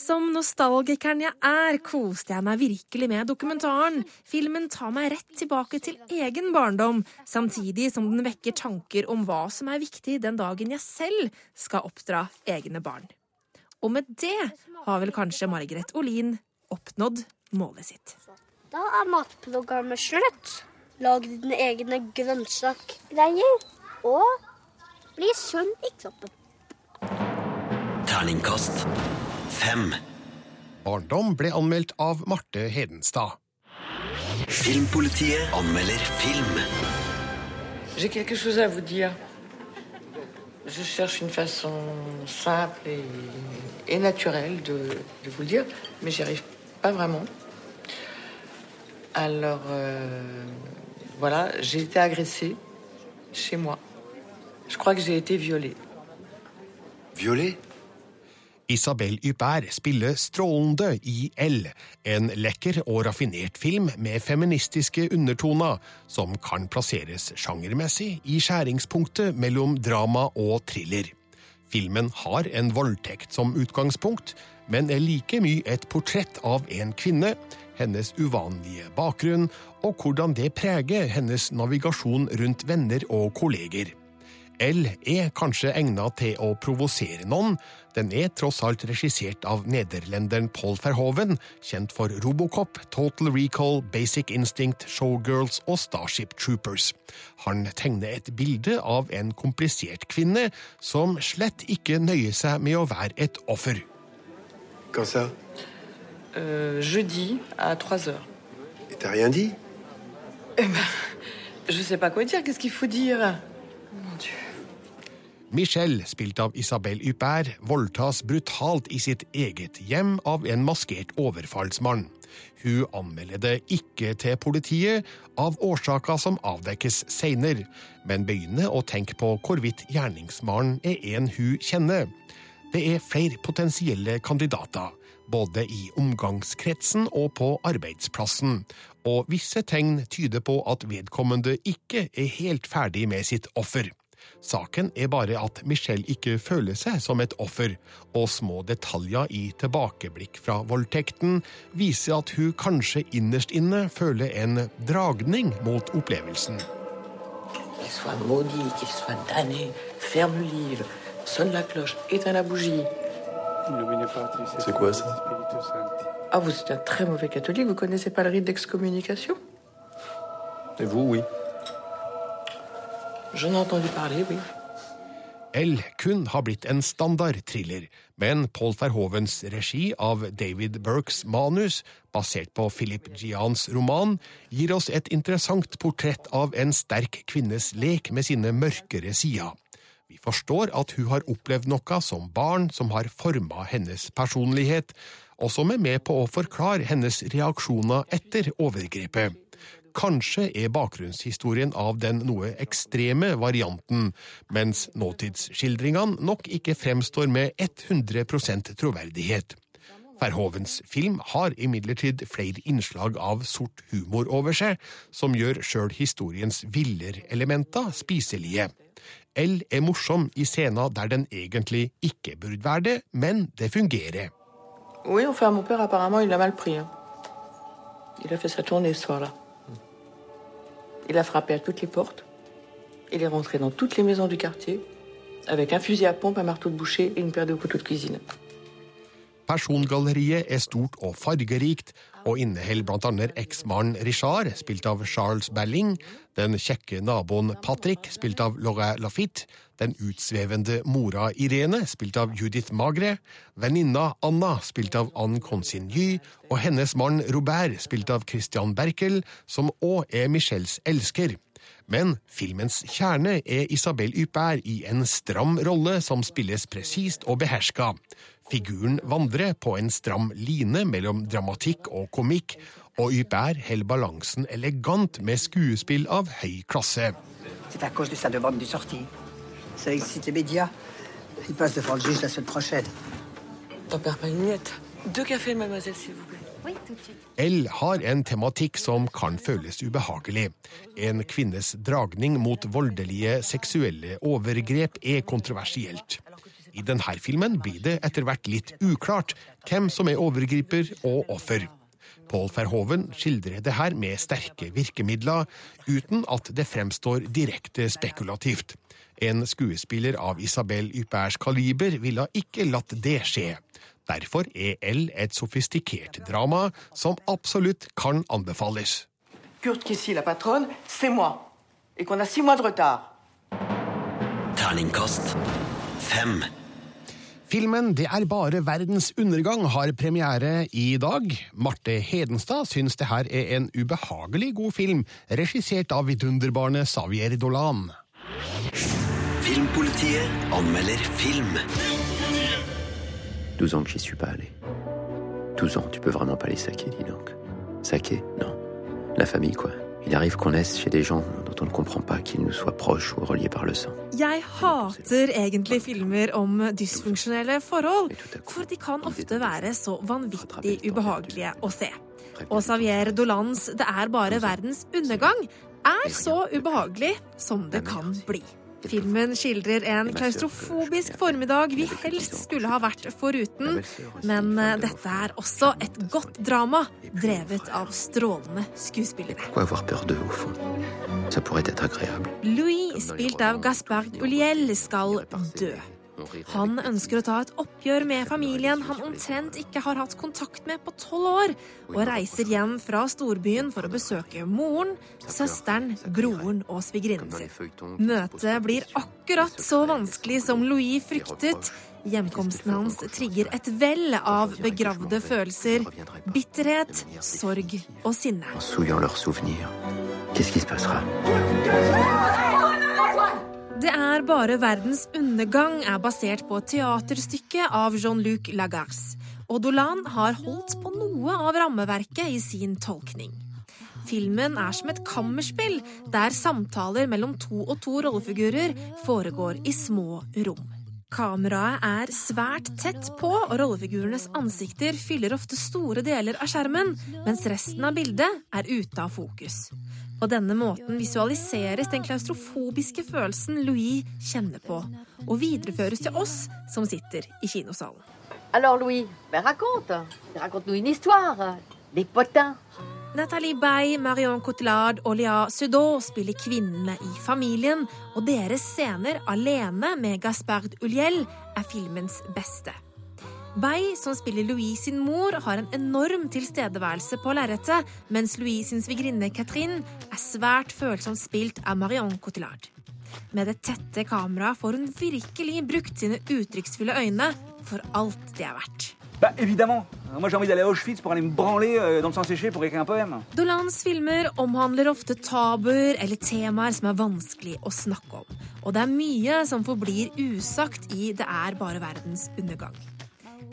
Som nostalgikeren jeg er, koste jeg meg virkelig med dokumentaren. Filmen tar meg rett tilbake til egen barndom, samtidig som den vekker tanker om hva som er viktig den dagen jeg selv skal oppdra egne barn. Og med det har vel kanskje Margaret Olin oppnådd målet sitt. Da er matprogrammet slutt. Lag dine egne grønnsakgreier. Og bli sunn i kroppen. Terningkast fem. Barndom ble anmeldt av Marte Hedenstad. Filmpolitiet anmelder film. J'ai quelque chose à vous dire. Je cherche une façon simple et, et naturelle de, de vous le dire, mais j'y arrive pas vraiment. Alors, euh, voilà, j'ai été agressée chez moi. Je crois que j'ai été violée. Violée? Isabel Huppert spiller strålende i L, en lekker og raffinert film med feministiske undertoner, som kan plasseres sjangermessig i skjæringspunktet mellom drama og thriller. Filmen har en voldtekt som utgangspunkt, men er like mye et portrett av en kvinne, hennes uvanlige bakgrunn og hvordan det preger hennes navigasjon rundt venner og kolleger. L er kanskje egnet til å provosere noen. Den er tross alt regissert av nederlenderen Paul Verhoven, kjent for Robocop, Total Recall, Basic Instinct, Showgirls og Starship Troopers. Han tegner et bilde av en komplisert kvinne som slett ikke nøyer seg med å være et offer. Quand ça euh, Jeudi à 3 heures. Et t'as rien dit Eh ben, je sais pas quoi dire. Qu'est-ce qu'il faut dire. Michelle, spilt av Isabel Huppert, voldtas brutalt i sitt eget hjem av en maskert overfallsmann. Hun anmelder det ikke til politiet, av årsaker som avdekkes seinere, men begynner å tenke på hvorvidt gjerningsmannen er en hun kjenner. Det er flere potensielle kandidater, både i omgangskretsen og på arbeidsplassen, og visse tegn tyder på at vedkommende ikke er helt ferdig med sitt offer. Saken er bare at Michelle ikke føler seg som et offer, og små detaljer i tilbakeblikk fra voldtekten viser at hun kanskje innerst inne føler en dragning mot opplevelsen. Soit maudit, qu'il soit damné, ferme le livre, sonne la cloche, éteins la bougie. C'est quoi ça Ah, vous êtes un très mauvais catholique, vous connaissez pas le rite d'excommunication Et vous, oui. L kun har blitt en standard-thriller, men Paul Verhovens regi av David Burkes manus, basert på Philip Gians roman, gir oss et interessant portrett av en sterk kvinnes lek med sine mørkere sider. Vi forstår at hun har opplevd noe som barn som har forma hennes personlighet, og som er med på å forklare hennes reaksjoner etter overgrepet. Kanskje er bakgrunnshistorien av den noe ekstreme varianten, mens nåtidsskildringene nok ikke fremstår med 100% troverdighet. Verhovens film har imidlertid flere innslag av sort humor over seg, som gjør sjøl historiens viller-elementer spiselige. L er morsom i scener der den egentlig ikke burde være det, men det fungerer. Oui, enfin, mon père, apparemment, il l'a mal pris. Il a fait sa tournée ce soir-là. Il a frappé à toutes les portes. Il est rentré dans toutes les maisons du quartier avec un fusil à pompe, un marteau de boucher et une paire de couteaux de cuisine. Persongalleriet er stort og fargerikt, og inneholder bl.a. eksmannen Richard, spilt av Charles Balling, den kjekke naboen Patrick, spilt av Laurent Lafitte, den utsvevende mora Irene, spilt av Judith Magre, venninna Anna, spilt av Anne Consigny, og hennes mann Robert, spilt av Christian Berkel, som òg er Michelles elsker. Men filmens kjerne er Isabel Ypper i en stram rolle som spilles presist og beherska. Figuren vandrer på en stram line mellom dramatikk og komikk, og Huppert holder balansen elegant med skuespill av høy klasse. C'est à cause de sa demande de sortie. Ça excite les médias. Il passe devant le juge la semaine prochaine. T'en perds pas une miette. Deux cafés, mademoiselle, s'il vous plaît. Oui, tout de suite. L har en tematikk som kan føles ubehagelig. En kvinnes dragning mot voldelige seksuelle overgrep er kontroversielt. I denne filmen blir det etter hvert litt uklart hvem som er overgriper og offer. Paul Verhoeven skildrer det her med sterke virkemidler, uten at det fremstår direkte spekulativt. En skuespiller av Isabel Ypperts kaliber ville ikke latt det skje. Derfor er L et sofistikert drama som absolutt kan anbefales. Kurt Kissi, la patronne, c'est moi. Et qu'on a six mois de retard. Terningkast fem. Filmen Det er bare verdens undergang har premiere i dag. Marte Hedenstad syns det her er en ubehagelig god film, regissert av vidunderbarnet Xavier Dolan. Filmpolitiet anmelder film. 12 ans que j'y suis pas allé. 12 ans, tu peux vraiment pas les saquer, dis donc. Saquer Non. La famille, quoi. Il arrive qu'on naisse chez des gens dont on ne comprend pas qu'ils nous soient proches ou reliés par le sang. Jeg hater egentlig filmer om dysfunksjonelle forhold, for de kan ofte være så vanvittig ubehagelige å se. Og Xavier Dolans 'Det er bare verdens undergang' er så ubehagelig som det kan bli. Filmen skildrer en klaustrofobisk formiddag vi helst skulle ha vært foruten. Men eh, dette er også et godt drama, drevet av strålende skuespillere. Louis, spilt av Gaspard Uliel, skal dø. Han ønsker å ta et oppgjør med familien han omtrent ikke har hatt kontakt med på tolv år, og reiser hjem fra storbyen for å besøke moren, søsteren, broren og svigerinnen sin. Møtet blir akkurat så vanskelig som Louis fryktet. Hjemkomsten hans trigger et vell av begravde følelser, bitterhet, sorg og sinne. Det er bare verdens undergang er basert på teaterstykket av Jean-Luc Lagarce. Og Dolan har holdt på noe av rammeverket i sin tolkning. Filmen er som et kammerspill, der samtaler mellom to og to rollefigurer foregår i små rom. Kameraet er svært tett på, og rollefigurenes ansikter fyller ofte store deler av skjermen, mens resten av bildet er ute av fokus. På denne måten visualiseres den klaustrofobiske følelsen Louis kjenner på, og videreføres til oss som sitter i kinosalen. Alors Louis, ben raconte. Raconte-nous une histoire. Des potins. Nathalie Bay, Marion Cotillard og Lia Sudeau spiller kvinnene i familien, og deres scener alene med Gaspard Uliel er filmens beste. Bay, som spiller Louis sin mor, har en enorm tilstedeværelse på lerretet, mens Louis sin svigerinne Catherine er svært følsomt spilt av Marion Cotillard. Med det tette kameraet får hun virkelig brukt sine uttrykksfulle øyne for alt det er verdt. Bah évidemment. Moi j'ai envie d'aller à Auschwitz pour aller me branler euh, dans le sang séché pour écrire un poème. Dolans filmer omhandler ofte tabuer eller temaer som er vanskelig å snakke om. Og det er mye som forblir usagt i Det er bare verdens undergang.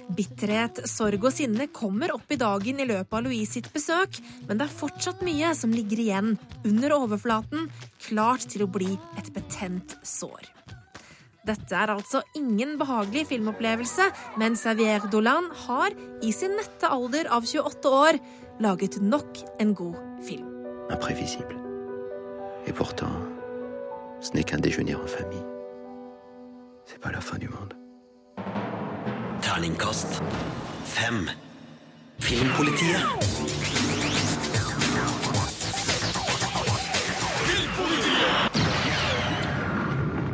Bitterhet, sorg og sinne kommer opp i dagen i løpet av Louise sitt besøk, men det er fortsatt mye som ligger igjen under overflaten, klart til å bli et betent sår. Dette er altså ingen behagelig filmopplevelse, men Xavier Dolan har i sin nette alder av 28 år laget nok en god film. Imprévisible. Et pourtant, ce n'est qu'un déjeuner en famille. C'est pas la fin du monde. Terningkast fem. Filmpolitiet.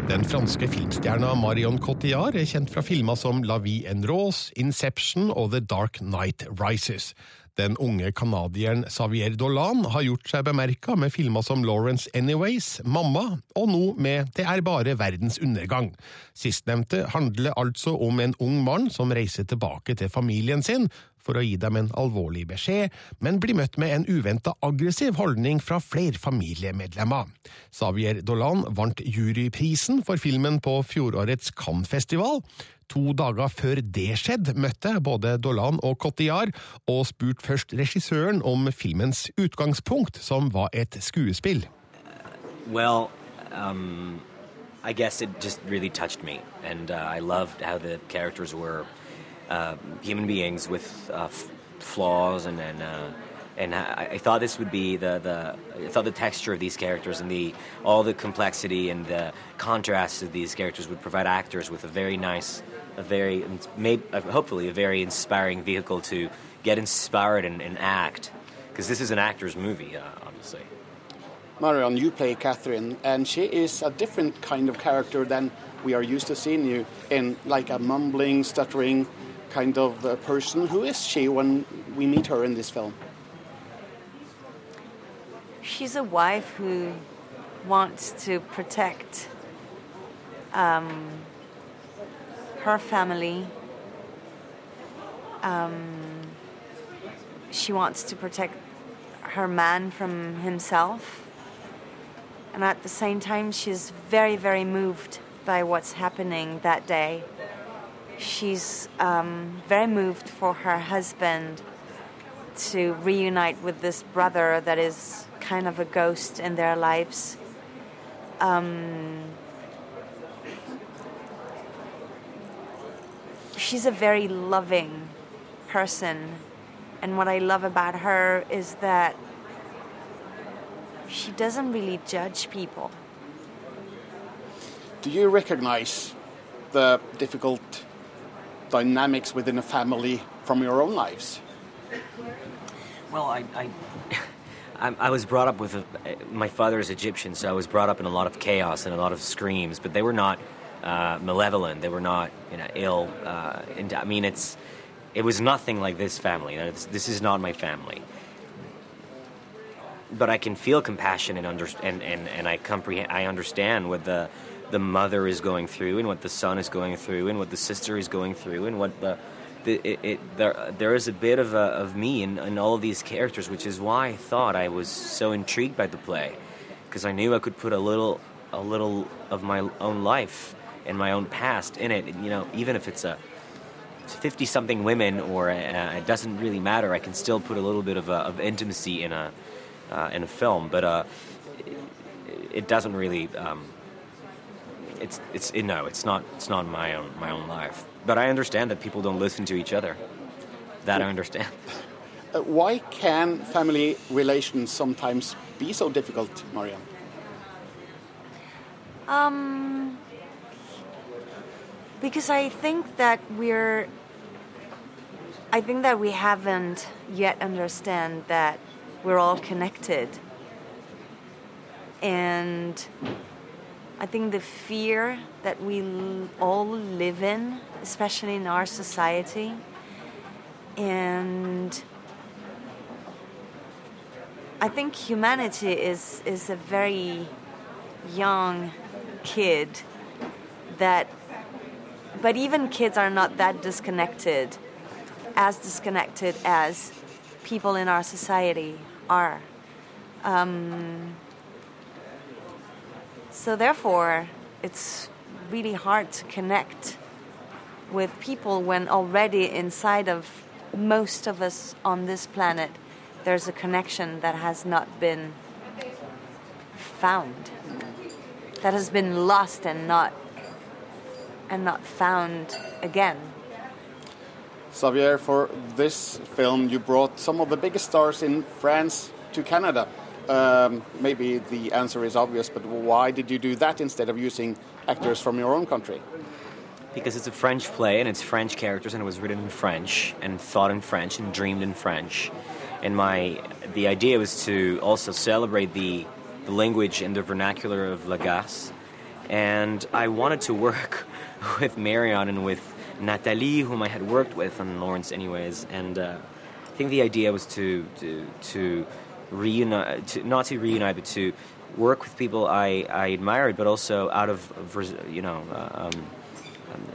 Den franske filmstjerna Marion Cotillard er kjent fra filmer som La vie en rose, Inception og The Dark Night Rises. Den unge canadieren Xavier Dolan har gjort seg bemerka med filmer som Lawrence Anyways, Mamma, og nå med Det er bare verdens undergang. Sistnevnte handler altså om en ung mann som reiser tilbake til familien sin for å gi dem en alvorlig beskjed, men blir møtt med en uventa aggressiv holdning fra flere familiemedlemmer. Xavier Dolan vant juryprisen for filmen på fjorårets Cannes-festival. To dager før det skjedde, møtte både Dolan og Cotillard, og spurte først regissøren om filmens utgangspunkt, som var et skuespill. Well, um, I guess it just really touched me, and uh, I loved how the characters were uh, human beings with uh, flaws, and and, uh, and I, I thought this would be the, the I thought the texture of these characters and the all the complexity and the contrast of these characters would provide actors with a very nice, a very maybe hopefully a very inspiring vehicle to get inspired and, and act, because this is an actor's movie, uh, obviously. Marion, you play Catherine, and she is a different kind of character than we are used to seeing you in, like a mumbling, stuttering kind of uh, person. Who is she when we meet her in this film? She's a wife who wants to protect um, her family. Um, she wants to protect her man from himself. And at the same time, she's very, very moved by what's happening that day. She's um, very moved for her husband to reunite with this brother that is kind of a ghost in their lives. Um, she's a very loving person, and what I love about her is that she doesn't really judge people. Do you recognize the difficult dynamics within a family from your own lives? Well, I, I, I, I was brought up with a, my father is Egyptian, so I was brought up in a lot of chaos and a lot of screams, but they were not uh, malevolent. They were not, you know, ill. Uh, and I mean, it's, it was nothing like this family. It's, this is not my family. But I can feel compassion and under, and, and, and I comprehend. I understand what the the mother is going through, and what the son is going through, and what the sister is going through, and what the the, it, it, there, there is a bit of, a, of me in, in all of these characters, which is why I thought I was so intrigued by the play, because I knew I could put a little, a little of my own life and my own past in it. You know, even if it's a fifty-something women, or a, it doesn't really matter. I can still put a little bit of, a, of intimacy in a uh, in a film, but uh, it, it doesn't really. Um, it's it's it, no, it's not it's not my own my own life. But I understand that people don't listen to each other. That I understand. Uh, why can family relations sometimes be so difficult, Mariam? Um, because I think that we're. I think that we haven't yet understand that we're all connected, and I think the fear that we all live in, especially in our society, and I think humanity is is a very young kid that but even kids are not that disconnected as disconnected as people in our society are. Um, so therefore it's really hard to connect with people when already inside of most of us on this planet there's a connection that has not been found that has been lost and not and not found again. Xavier, for this film, you brought some of the biggest stars in France to Canada. Um, maybe the answer is obvious, but why did you do that instead of using actors from your own country? Because it's a French play and it's French characters and it was written in French and thought in French and dreamed in French. And my the idea was to also celebrate the the language and the vernacular of Lagasse and I wanted to work with Marion and with Natalie, whom I had worked with on Lawrence, anyways. And uh, I think the idea was to to to reunite, to, not to reunite, but to work with people I, I admired, but also out of, of you know, uh, um, um,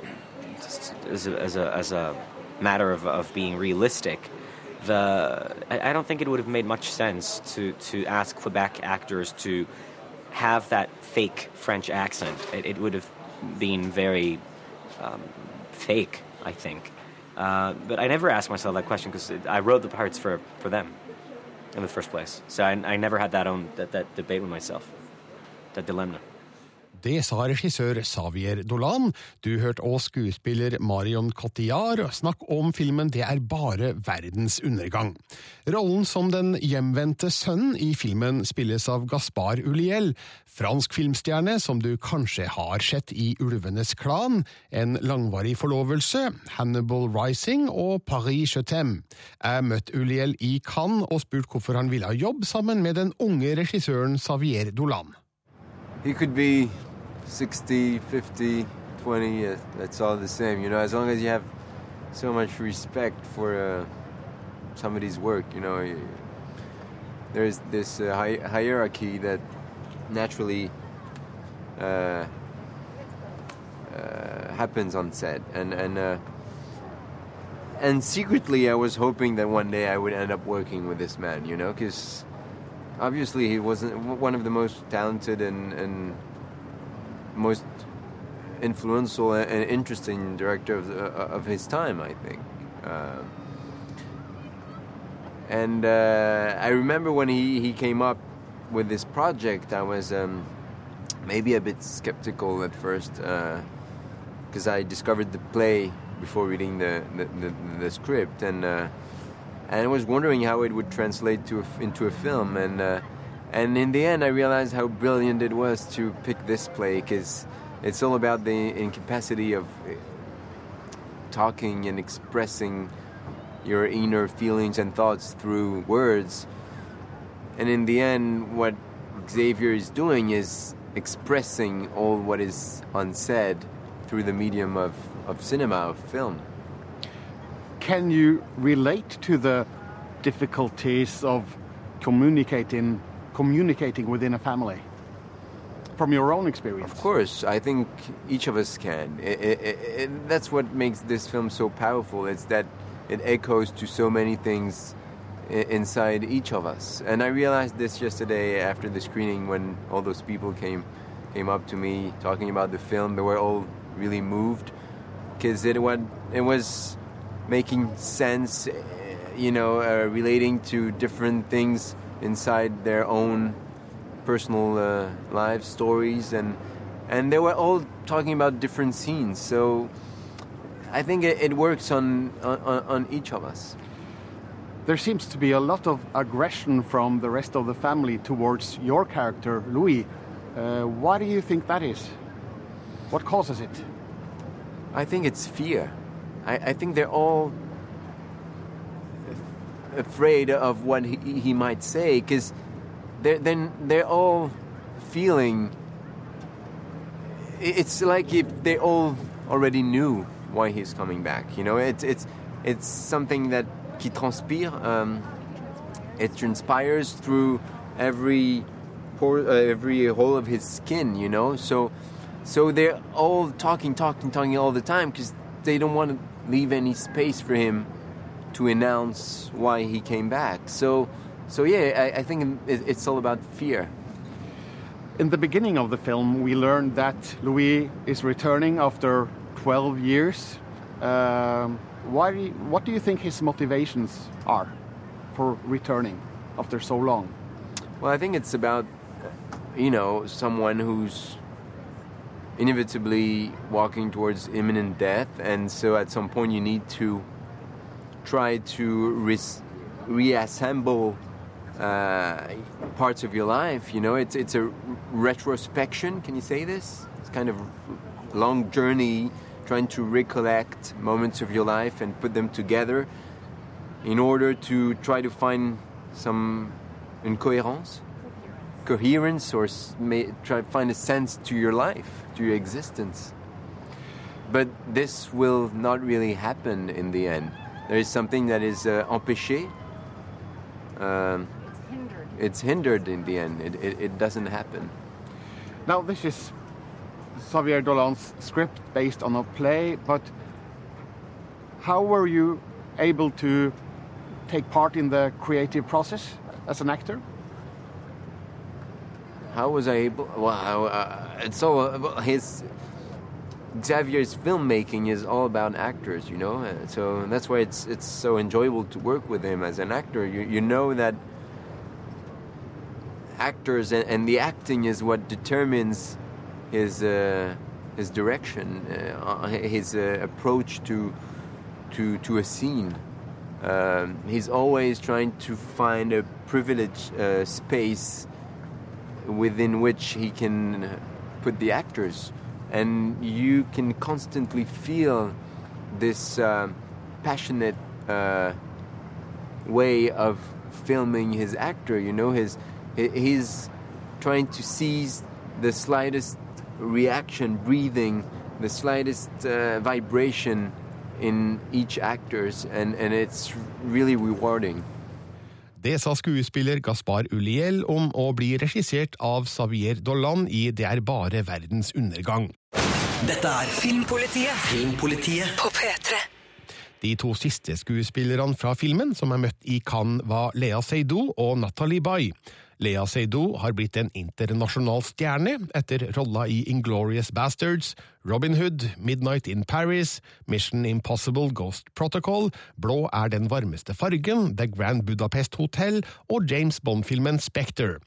as a, as a, as a matter of, of being realistic. The I, I don't think it would have made much sense to, to ask Quebec actors to have that fake French accent. It, it would have been very um, fake, I think. Uh, but I never asked myself that question because I wrote the parts for, for them in the first place. So I, I never had that own that, that debate with myself, that dilemma. Det sa regissør Xavier Dolan. Du hørte også skuespiller Marion Cotillard snakke om filmen Det er bare verdens undergang. Rollen som den hjemvendte sønnen i filmen spilles av Gaspar Uliel, fransk filmstjerne som du kanskje har sett i Ulvenes klan, En langvarig forlovelse, Hannibal Rising og Paris Je. Jeg møtte Uliel i Cannes og spurte hvorfor han ville ha jobb sammen med den unge regissøren Xavier Dolan. He could be 60, 50, 20, uh, that's all the same. You know, as long as you have so much respect for uh, somebody's work, you know, there's this uh, hi- hierarchy that naturally uh, uh, happens on set, and and uh, and secretly, I was hoping that one day I would end up working with this man. You know, because obviously he wasn't one of the most talented and and most influential and interesting director of, uh, of his time, I think. Uh, and uh, I remember when he, he came up with this project, I was um, maybe a bit skeptical at first because I discovered the play before reading the, the, the, the script and uh, and I was wondering how it would translate to a, into a film and uh, and in the end I realized how brilliant it was to pick this play because it's all about the incapacity of uh, talking and expressing your inner feelings and thoughts through words and in the end what Xavier is doing is expressing all what is unsaid through the medium of, of cinema, of film. Can you relate to the difficulties of communicating communicating within a family from your own experience? Of course, I think each of us can. It, it, it, that's what makes this film so powerful. It's that it echoes to so many things inside each of us. And I realized this yesterday after the screening when all those people came came up to me talking about the film. They were all really moved because it was it was making sense, you know, uh, relating to different things inside their own personal uh, lives, stories, and and they were all talking about different scenes. So I think it, it works on, on on each of us. There seems to be a lot of aggression from the rest of the family towards your character, Louis. Uh, why do you think that is? What causes it? I think it's fear. I, I think they're all afraid of what he, he might say because they're, then they're all feeling. It's like if they all already knew why he's coming back. You know, it's it's it's something that qui transpire. Um, it transpires through every pore, uh, every hole of his skin. You know, so so they're all talking, talking, talking all the time because they don't want to leave any space for him to announce why he came back. So, so yeah, I, I think it's all about fear. In the beginning of the film, we learned that Louis is returning after 12 years. Um, why? What do you think his motivations are for returning after so long? Well, I think it's about, you know, someone who's inevitably walking towards imminent death, and so at some point you need to try to re- reassemble uh, parts of your life. You know, it's it's a retrospection. Can you say this? It's kind of a long journey trying to recollect moments of your life and put them together in order to try to find some incoherence. coherence or may, try to find a sense to your life, to your existence. But this will not really happen in the end. There is something that is uh, empêché. Um, it's hindered in the end. It, it, it doesn't happen. Now, this is Xavier Dolan's script based on a play, but how were you able to take part in the creative process as an actor? How was I able? Well, I- uh, it's so uh, his Xavier's filmmaking is all about actors, you know. Uh, so that's why it's it's so enjoyable to work with him as an actor. You you know that actors and, and the acting is what determines his uh, his direction, uh, his uh, approach to to to a scene. Um, he's always trying to find a privileged uh, space within which he can put the actors, and you can constantly feel this uh, passionate uh, way of filming his actor. You know, his he- he's trying to seize the slightest reaction, breathing, the slightest uh, vibration in each actors, and and it's really rewarding. Det sa skuespiller Gaspar Uliel om å bli regissert av Xavier Dolan i Det er bare verdens undergang. Dette er Filmpolitiet. Filmpolitiet på P3. De to siste skuespillerne fra filmen som er møtt i Cannes, var Lea Seydoux og Natalie Bay. Lea Seydoux har blitt en internasjonal stjerne etter rolla i Inglorious Bastards, Robin Hood, Midnight in Paris, Mission Impossible Ghost Protocol, Blå er den varmeste fargen, The Grand Budapest Hotel og James Bond-filmen Spectre.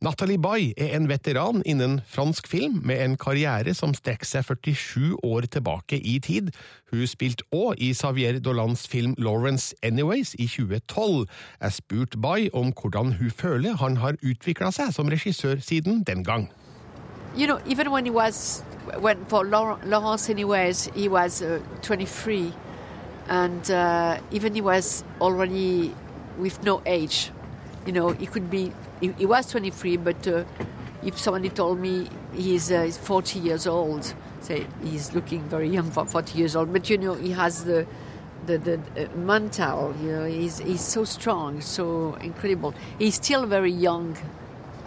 Natalie Baye er en veteran innen fransk film, med en karriere som strekker seg 47 år tilbake i tid. Hun spilte òg i Xavier Dolans film Lawrence Anyways i 2012. Jeg spurte Baye om hvordan hun føler han har utvikla seg som regissør siden den gang. You know, even when he was when for Lawrence anyways, he was uh, 23, and uh, even he was already with no age. You know, he could be. He, he was 23, but uh, if somebody told me he's, uh, he's 40 years old, say he's looking very young for 40 years old. But you know, he has the the, the uh, mental. You know, he's he's so strong, so incredible. He's still a very young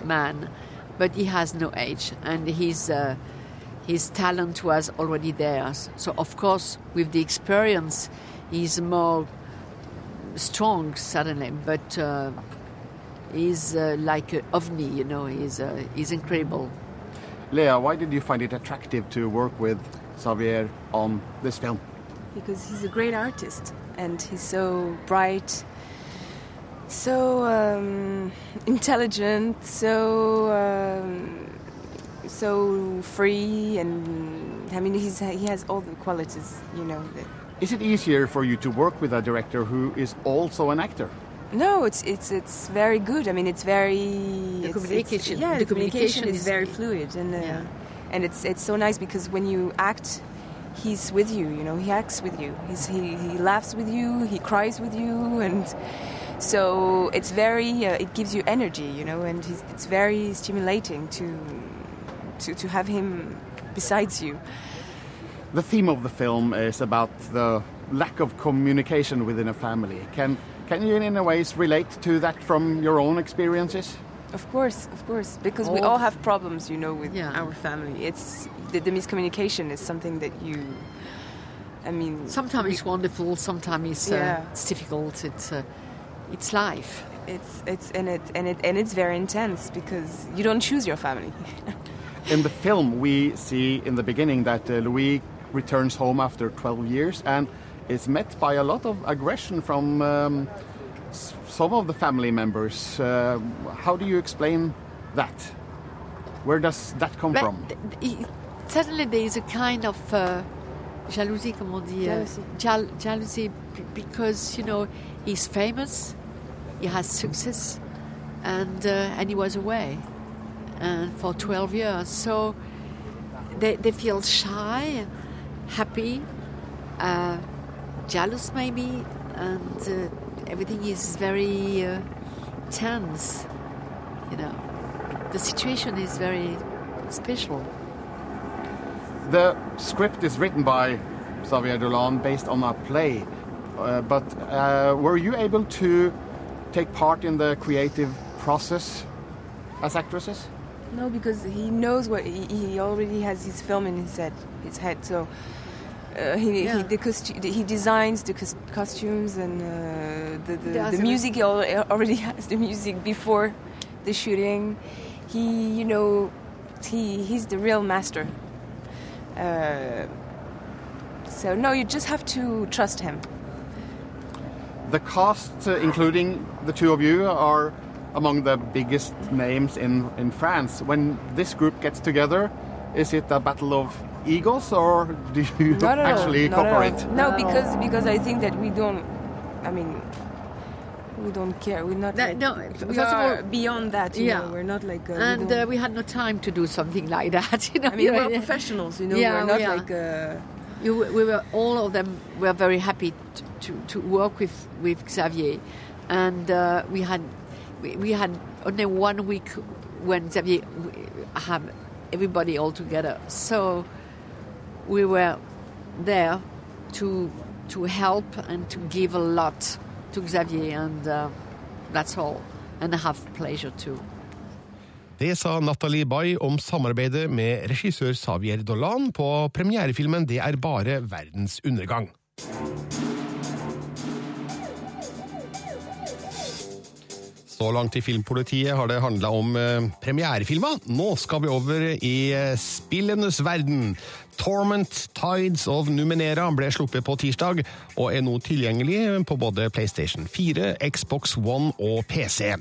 man, but he has no age, and his uh, his talent was already there. So of course, with the experience, he's more strong suddenly, but uh, he's uh, like an ovni. You know, he's uh, he's incredible. Lea, why did you find it attractive to work with Xavier on this film? because he's a great artist and he's so bright, so um, intelligent, so um, so free, and I mean he's he has all the qualities, you know. That, Is it easier for you to work with a director who is also an actor? No, it's it's it's very good. I mean, it's very The it's- communication- It's, yeah, the the communication communication is is- very fluid, and uh, Yeah. and it's it's so nice because when you act, he's with you. You know, he acts with you. He's he he laughs with you. He cries with you, and so it's very uh, it gives you energy. You know, and he's, it's very stimulating to to to have him besides you. The theme of the film is about the lack of communication within a family. Can can you in a ways relate to that from your own experiences? Of course, of course, because we All- all have problems, you know, with Yeah. our family. It's the, the miscommunication is something that you. I mean, Sometimes it's wonderful, sometimes it's, uh, it's difficult. It's uh, it's life. It's it's and it and it and it's very intense because you don't choose your family. In the film, we see in the beginning that uh, Louis returns home after 12 years and is met by a lot of aggression from um, some of the family members. Uh, how do you explain that? Where does that come But from? th- th- Suddenly there is a kind of uh, jalousie, comment on dit? uh, Jealousy. jal- jealousy because, you know, he's famous, he has success, and, uh, and he was away and for 12 years. So they, they feel shy, happy, uh, jealous maybe, and uh, everything is very uh, tense, you know. the situation is very special. The script is written by Xavier Dolan based on a play, uh, but uh, were you able to take part in the creative process as actresses? No, because he knows what he, he already has his film in his head. His head, so uh, he, Yeah. he, the costu- he designs the cos- costumes and uh, the, the, Does the music. He already has the music before the shooting. He, you know, he he's the real master. Uh, so no, you just have to trust him. The cast, uh, including the two of you, are among the biggest names in, in France. When this group gets together, is it a battle of egos or do you Not at actually not at all. cooperate? No, because because I think that we don't. I mean, we don't care. We're not. No, like- no, we first of are all- beyond that. You yeah. know, we're not like. Uh, and don't- uh, we had no time to do something like that. You know, I mean, we're Yeah. professionals. You know, Yeah, we're not we like. Uh, You, we were all of them were very happy to, to, to work with, with Xavier, and uh, we had we, we had only one week when Xavier w- had everybody all together. So we were there to to help and to give a lot to Xavier, and uh, that's all, and have pleasure too. Det sa Nathalie Bay om samarbeidet med regissør Xavier Dolan på premierefilmen Det er bare verdens undergang. Så langt i Filmpolitiet har det handla om premierefilma. premierefilmer. Nå skal vi over i eh, spillenes verden. Torment Tides of Numenera ble sluppet på tirsdag, og er nå tilgjengelig på både PlayStation 4, Xbox One og PC.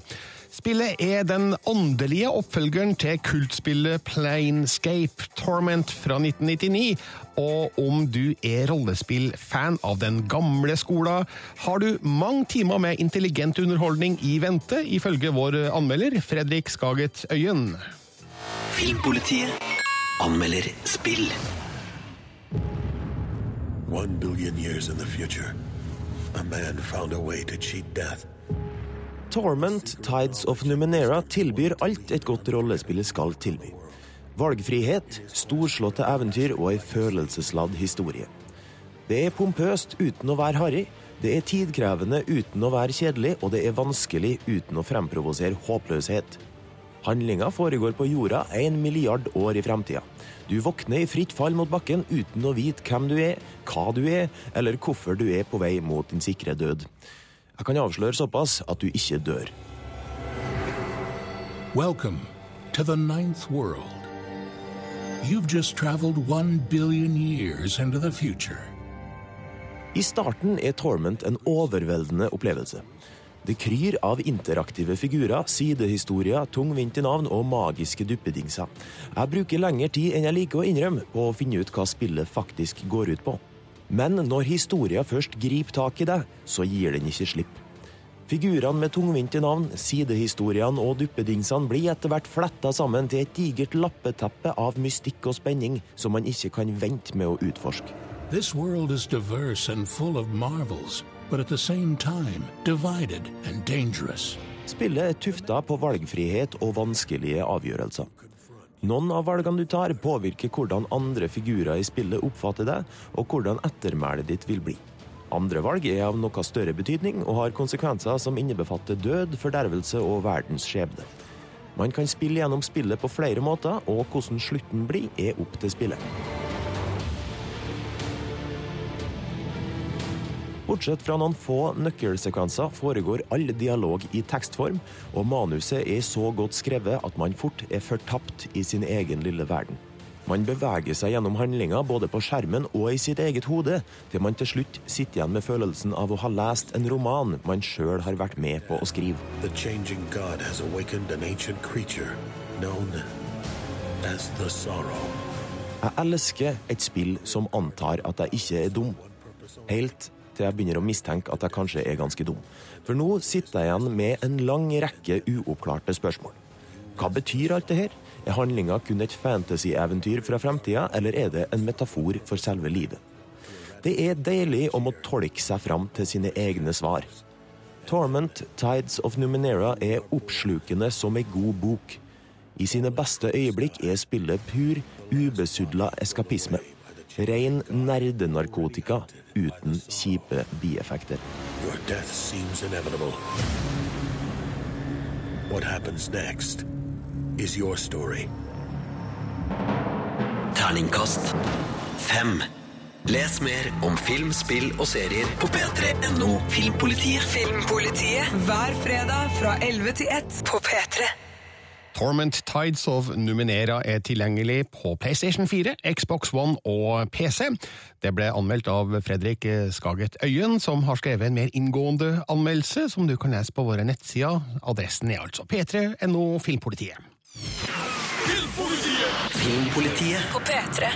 Spillet er den åndelige oppfølgeren til kultspillet Planescape Torment fra 1999. Og om du er rollespill-fan av den gamle skolen, har du mange timer med intelligent underholdning i vente, ifølge vår anmelder Fredrik Skaget Øyen. Filmpolitiet anmelder spill. One billion years in the future, a man found a way to cheat death. Torment Tides of Numenera tilbyr alt et godt rollespill skal tilby. Valgfrihet, storslåtte eventyr og ei følelsesladd historie. Det er pompøst uten å være harry, det er tidkrevende uten å være kjedelig, og det er vanskelig uten å fremprovosere håpløshet. Handlinga foregår på jorda en milliard år i fremtida. Du våkner i fritt fall mot bakken uten å vite hvem du er, hva du er, eller hvorfor du er på vei mot din sikre død. Jeg kan avsløre såpass at du ikke dør. Welcome to the ninth world. You've just traveled one billion years into the future. I starten er Torment en overveldende opplevelse. Det kryr av interaktive figurer, sidehistorier, i navn og magiske duppedingser. Jeg bruker lengre tid enn jeg liker å innrømme på å finne ut hva spillet faktisk går ut på. Men når historien først griper tak i deg, så gir den ikke slipp. Figurene med tungvinte navn, sidehistoriene og duppedingsene blir etter hvert fletta sammen til et digert lappeteppe av mystikk og spenning som man ikke kan vente med å utforske. This world is diverse and full of marvels, but at the same time divided and dangerous. Spillet er tufta på valgfrihet og vanskelige avgjørelser. Noen av valgene du tar, påvirker hvordan andre figurer i spillet oppfatter deg, og hvordan ettermælet ditt vil bli. Andre valg er av noe større betydning og har konsekvenser som innebefatter død, fordervelse og verdens skjebne. Man kan spille gjennom spillet på flere måter, og hvordan slutten blir, er opp til spillet. Bortsett fra noen få nøkkelsekvenser foregår all dialog i tekstform, og manuset er så godt skrevet at man fort er fortapt i sin egen lille verden. Man beveger seg gjennom handlinga både på skjermen og i sitt eget hode, til man til slutt sitter igjen med følelsen av å ha lest en roman man sjøl har vært med på å skrive. The changing god has awakened an ancient creature known as the Sorrow. Jeg elsker et spill som antar at jeg ikke er dum. Helt til jeg begynner å mistenke at jeg kanskje er ganske dum. For nå sitter jeg igjen med en lang rekke uoppklarte spørsmål. Hva betyr alt det her? Er handlinga kun et fantasy-eventyr fra fremtida, eller er det en metafor for selve livet? Det er deilig å må tolke seg fram til sine egne svar. Torment Tides of Numenera er oppslukende som ei god bok. I sine beste øyeblikk er spillet pur, ubesudla eskapisme. Rein nerdenarkotika uten kjipe bieffekter. Your death seems inevitable. What happens next is your story. Terningkast fem. Les mer om film, spill og serier på p3.no Filmpolitiet. Filmpolitiet hver fredag fra 11 til 1 på P3. Torment Tides of Numenera er tilgjengelig på PlayStation 4, Xbox One og PC. Det ble anmeldt av Fredrik Skaget Øyen, som har skrevet en mer inngående anmeldelse, som du kan lese på våre nettsider. Adressen er altså p3.no Filmpolitiet. Filmpolitiet. På P3.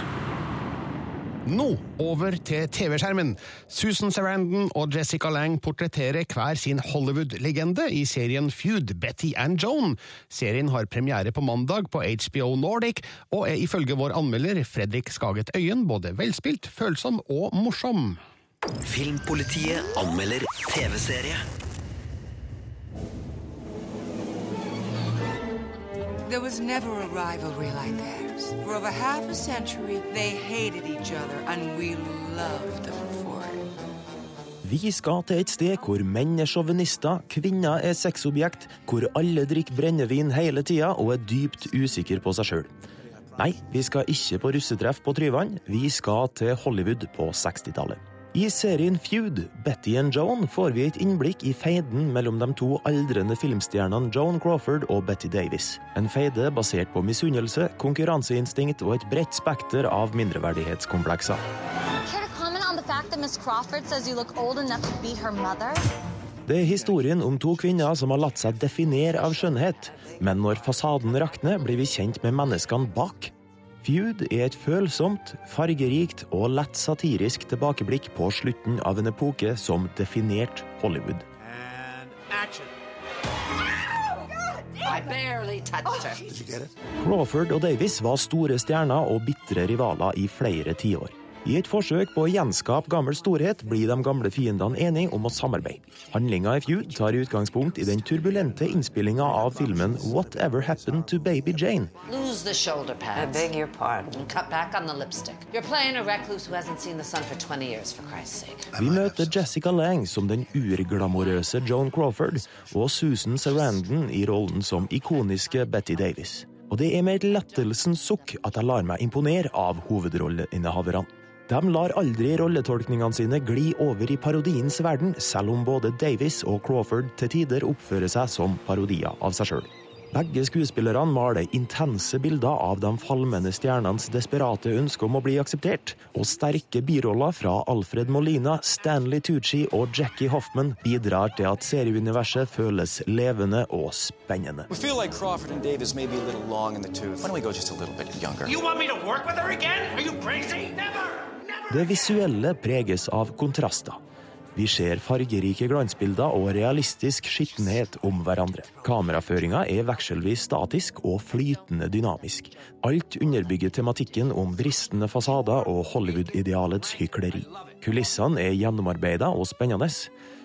Nå over til TV-skjermen. Susan Sarandon og Jessica Lang portretterer hver sin Hollywood-legende i serien Feud, Betty and Joan. Serien har premiere på mandag på HBO Nordic, og er ifølge vår anmelder Fredrik Skaget Øyen både velspilt, følsom og morsom. Filmpolitiet anmelder TV-serie. There was never a rivalry like theirs. For over half a century, they hated each other, and we loved them for it. Vi skal til et sted hvor menn er sjåvinister, kvinner er sexobjekt, hvor alle drikker brennevin hele tida og er dypt usikre på seg sjøl. Nei, vi skal ikke på russetreff på Tryvann, vi skal til Hollywood på 60-tallet. I serien Feud, Betty and Joan, får vi et innblikk i feiden mellom de to aldrende filmstjernene Joan Crawford og Betty Davis. En feide basert på misunnelse, konkurranseinstinkt og et bredt spekter av mindreverdighetskomplekser. Det er historien om to kvinner som har latt seg definere av skjønnhet, men når fasaden rakner, blir vi kjent med menneskene bak. Feud er et følsomt, fargerikt og lett satirisk tilbakeblikk på slutten av en epoke som definerte Hollywood. Crawford og Davis var store stjerner og bitre rivaler i flere tiår. I et forsøk på å gjenskape gammel storhet blir de gamle fiendene enige om å samarbeide. Handlinga i Feud tar utgangspunkt i den turbulente innspillinga av filmen Whatever Happened to Baby Jane. Lose the shoulder pads. I beg your pardon. And cut back on the lipstick. You're playing a recluse who hasn't seen the sun for 20 years, for Christ's sake. Vi møter Jessica Lang som den urglamorøse Joan Crawford, og Susan Sarandon i rollen som ikoniske Betty Davis. Og det er med et lettelsens sukk at jeg lar meg imponere av hovedrolleinnehaverne. De lar aldri rolletolkningene sine gli over i parodiens verden, selv om både Davis og Crawford til tider oppfører seg som parodier av seg sjøl. Begge skuespillerne maler intense bilder av de falmende stjernenes desperate ønske om å bli akseptert, og sterke biroller fra Alfred Molina, Stanley Tucci og Jackie Hoffman bidrar til at serieuniverset føles levende og spennende. Like Crawford and Davis may be a little long in the tooth. Why don't we go just a little bit younger? You want me to work with her again? Are you crazy? Never! Det visuelle preges av kontraster. Vi ser fargerike glansbilder og realistisk skittenhet om hverandre. Kameraføringa er vekselvis statisk og flytende dynamisk. Alt underbygger tematikken om bristende fasader og Hollywood-idealets hykleri. Kulissene er gjennomarbeida og spennende.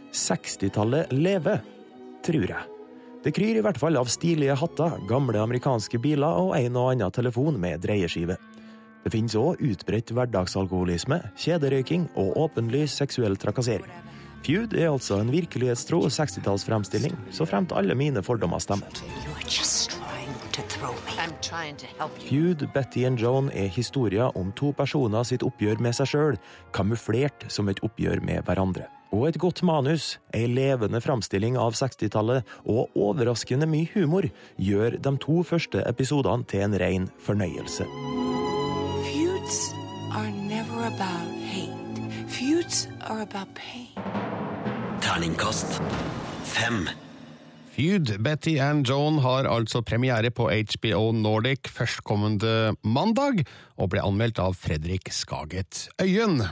60-tallet lever, tror jeg. Det kryr i hvert fall av stilige hatter, gamle amerikanske biler og en og annen telefon med dreieskive. Det finnes òg utbredt hverdagsalkoholisme, kjederøyking og åpenlys seksuell trakassering. Feud er altså en virkelighetstro 60-tallsfremstilling, så fremt alle mine fordommer stemmer. Feud, Betty and Joan er historier om to personer sitt oppgjør med seg sjøl, kamuflert som et oppgjør med hverandre. Og et godt manus, ei levende framstilling av 60-tallet og overraskende mye humor gjør de to første episodene til en rein fornøyelse. Are about hate. Feuds are about pain. Terningkast fem. Feud, Betty and Joan har altså premiere på HBO Nordic førstkommende mandag, og ble anmeldt av Fredrik Skaget Øyen.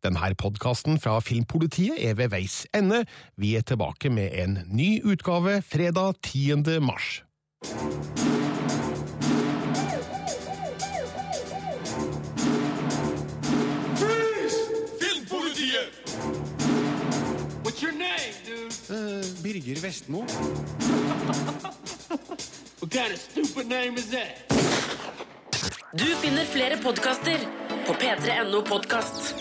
Denne podkasten fra Filmpolitiet er ved veis ende. Vi er tilbake med en ny utgave fredag 10. mars. Dude? Birger Vestmo. What kind of stupid name is that? Du finner flere podkaster på p3.no podkast.